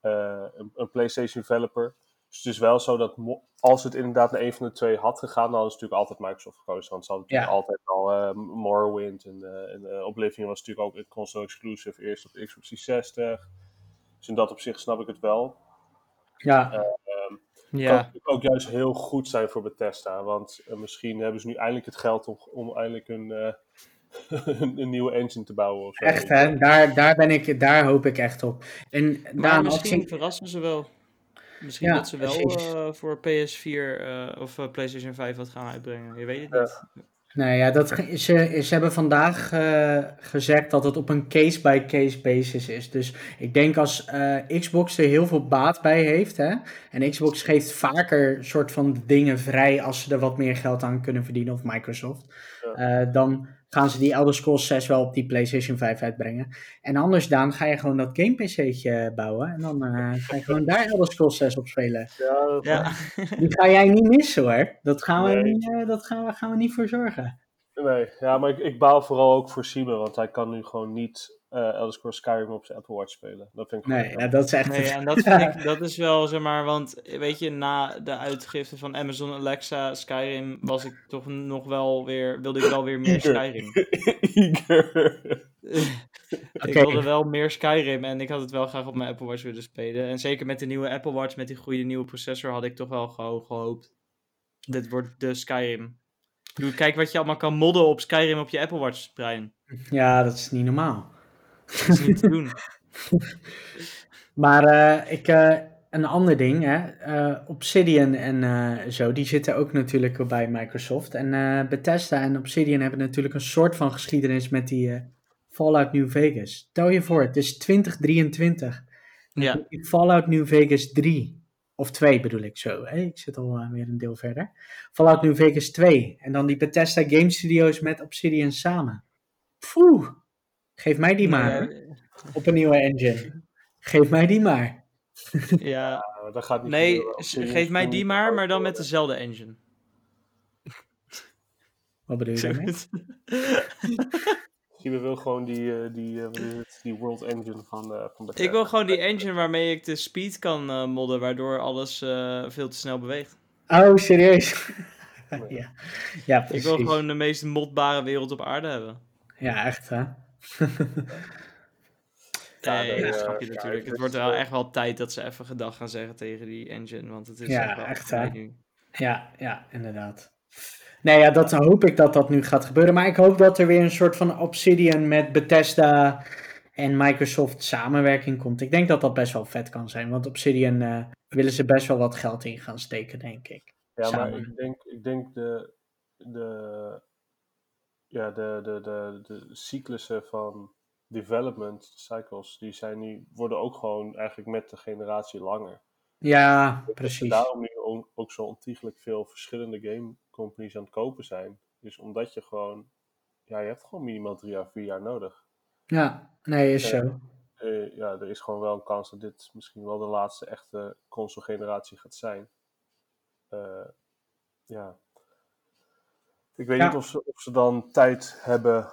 een, een PlayStation developer. Dus het is wel zo dat als het inderdaad naar een van de twee had gegaan, dan is het natuurlijk altijd Microsoft gekozen. Want ze hadden natuurlijk ja. altijd al uh, Morrowind en, uh, en uh, Oblivion was natuurlijk ook een console exclusive, eerst op de Xbox 360. Dus in dat opzicht snap ik het wel. Ja. Um, ja. Kan ook juist heel goed zijn voor Bethesda, want misschien hebben ze nu eindelijk het geld om, om eindelijk een, een, een, nieuwe engine te bouwen. Of zo. Echt hè, daar, daar, ben ik, daar hoop ik echt op. En maar misschien ik... verrassen ze wel. Misschien ja, dat ze wel uh, voor PS4 uh, of uh, PlayStation 5 wat gaan uitbrengen. Je weet het niet. Nou ja, dat, ze, ze hebben vandaag gezegd dat het op een case-by-case basis is. Dus ik denk als Xbox er heel veel baat bij heeft. Hè, en Xbox geeft vaker soort van dingen vrij als ze er wat meer geld aan kunnen verdienen. Of Microsoft. Ja. dan gaan ze die Elder Scrolls 6 wel op die PlayStation 5 uitbrengen. En anders dan ga je gewoon dat game PC'tje bouwen. En dan uh, ga je gewoon daar Elder Scrolls 6 op spelen. Ja. Die ga jij niet missen hoor. Dat gaan we, nee. niet, uh, dat gaan we, gaan we niet voor zorgen. Nee, ja, maar ik, ik baal vooral ook voor Simon, want hij kan nu gewoon niet uh, Elder Scrolls Skyrim op zijn Apple Watch spelen. Dat vind ik Nee, ja, dat is echt... Nee, en dat vind ik, dat is wel, zeg maar, want weet je, na de uitgifte van Amazon Alexa Skyrim was ik toch nog wel weer, wilde ik wel weer meer Skyrim. ik wilde wel meer Skyrim en ik had het wel graag op mijn Apple Watch willen spelen. En zeker met de nieuwe Apple Watch, met die goede nieuwe processor, had ik toch wel gewoon gehoopt. Dit wordt de Skyrim. Doe, kijk wat je allemaal kan modden op Skyrim op je Apple Watch, Brian. Ja, dat is niet normaal. Dat is niet te doen. maar uh, ik, uh, een ander ding, hè. Uh, Obsidian en zo, die zitten ook natuurlijk bij Microsoft. En Bethesda en Obsidian hebben natuurlijk een soort van geschiedenis met die Fallout New Vegas. Stel je voor, het is 2023. Ja. Fallout New Vegas 3. Of 2 bedoel ik zo. Hè? Ik zit al weer een deel verder. Fallout New Vegas 2. En dan die Bethesda Game Studios met Obsidian samen. Poeh. Geef mij die maar. Nee, Op een nieuwe engine. Geef mij die maar. ja. Ja, dat gaat niet Nee, geef mij die maar, maar dan met dezelfde engine. Wat bedoel je daarmee? Je wil gewoon die, eh, die, eh, die World Engine van, eh van Bethesda. ik wil gewoon die engine waarmee ik de speed kan eh, modden, waardoor alles eh, veel te snel beweegt. Oh, serieus? ja. ja, Ik precies. wil gewoon de meest modbare wereld op aarde hebben. Ja, echt hè? Ja, Nee, dat eh, snap je ja, natuurlijk. Het wordt wel echt wel tijd dat ze even gedag gaan zeggen tegen die engine, want het is Ja, echt wel echt, voorbij hè? nu. Ja, ja, inderdaad. Nee, ja, dat hoop ik dat dat nu gaat gebeuren. Maar ik hoop dat er weer een soort van Obsidian met Bethesda en Microsoft samenwerking komt. Ik denk dat dat best wel vet kan zijn. Want Obsidian eh, willen ze best wel wat geld in gaan steken, denk ik. Ja, maar ik denk, ik denk de, de, ja, de, de, de, de cyclussen van development cycles, die zijn nu, worden ook gewoon eigenlijk met de generatie langer. Ja, er precies. daarom nu ook, zo ontiegelijk veel verschillende game companies aan het kopen zijn. Dus omdat je gewoon, ja, je hebt gewoon minimaal drie à vier jaar nodig. Ja, nee, is Ja. zo. Eh, ja, er is gewoon wel een kans dat dit misschien wel de laatste echte console generatie gaat zijn. Eh, ja. Ik weet Ja. niet of ze, of ze dan tijd hebben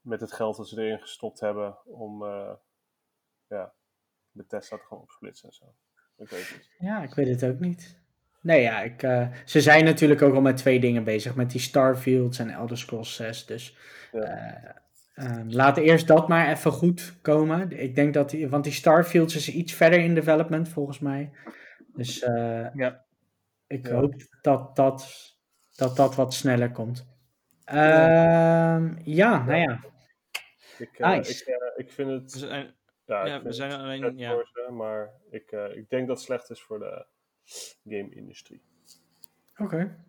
met het geld dat ze erin gestopt hebben om eh ja, Bethesda te gaan opsplitsen en zo. Ik weet het niet. Ja, ik weet het ook niet. Nee, ja, ik, eh, ze zijn natuurlijk ook al met twee dingen bezig. Met die Starfields en Elder Scrolls 6. Dus Ja. eh, eh, laat eerst dat maar even goed komen. Ik denk dat die, want die Starfields is iets verder in development volgens mij. Dus eh, Ja. ik Ja. hoop dat dat, dat dat wat sneller komt. Ehm, ja, nou ja. Ik, eh, Nice. ik, eh, ik vind We het. zijn, Ja, ik ja, vind we zijn alleen. Ja. voor ze, maar ik, eh, ik denk dat het slecht is voor de game-industrie. Oké.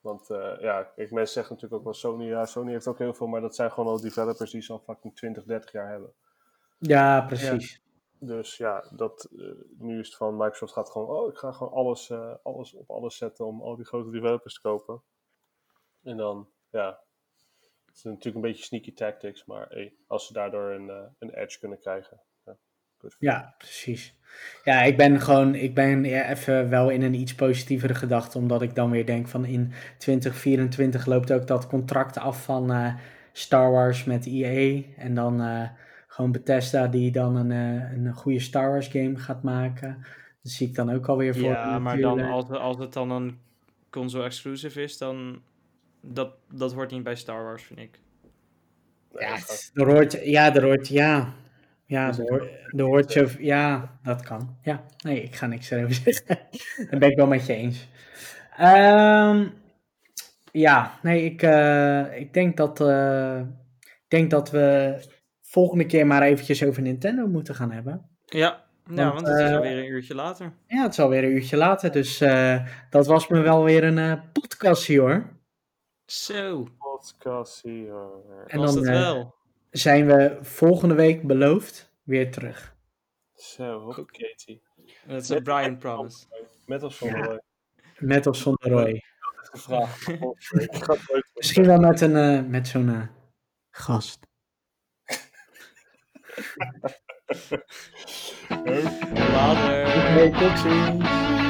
Want eh, ja, ik, mensen zeggen natuurlijk ook wel Sony, ja, Sony heeft ook heel veel, maar dat zijn gewoon al developers die ze al fucking 20, 30 jaar hebben. Ja, precies. Dus ja, dat, eh, nu is het van Microsoft gaat gewoon, oh, ik ga gewoon alles, eh, alles op alles zetten om al die grote developers te kopen. En dan, ja, het is natuurlijk een beetje sneaky tactics, maar hey, als ze daardoor een, eh, een edge kunnen krijgen. Ja, precies. Ja, ik ben gewoon, ik ben ja, even wel in een iets positievere gedachte, omdat ik dan weer denk van in 2024 loopt ook dat contract af van Star Wars met EA en dan gewoon Bethesda die dan een, eh, een goede Star Wars game gaat maken. Dat zie ik dan ook alweer voor. Ja, maar dan als, als het dan een console exclusive is, dan. Dat, dat hoort niet bij Star Wars, vind ik. Ja, er hoort, ja, er hoort, ja. Ja, er ik- hoort, zo, ja, dat kan. Ja, nee, ik ga niks erover zeggen. Dat ben ik wel met je eens. Ehm, ja, nee, ik, eh, ik denk dat, eh, ik denk dat we volgende keer maar eventjes over Nintendo moeten gaan hebben. Ja, ja Want, want het is eh, alweer een uurtje later. Ja, het is alweer een uurtje later, dus eh, dat was me wel weer een eh podcastje hoor. Zo, podcast hier. En was dan het wel. zijn we volgende week beloofd weer terug. Zo, Katie. Dat is een Brian promise. Met of zonder Ja. Roy? Met of zonder Roy. Gevraagd. Misschien wel met, een, met zo'n gast. Later. Oké, tot ziens.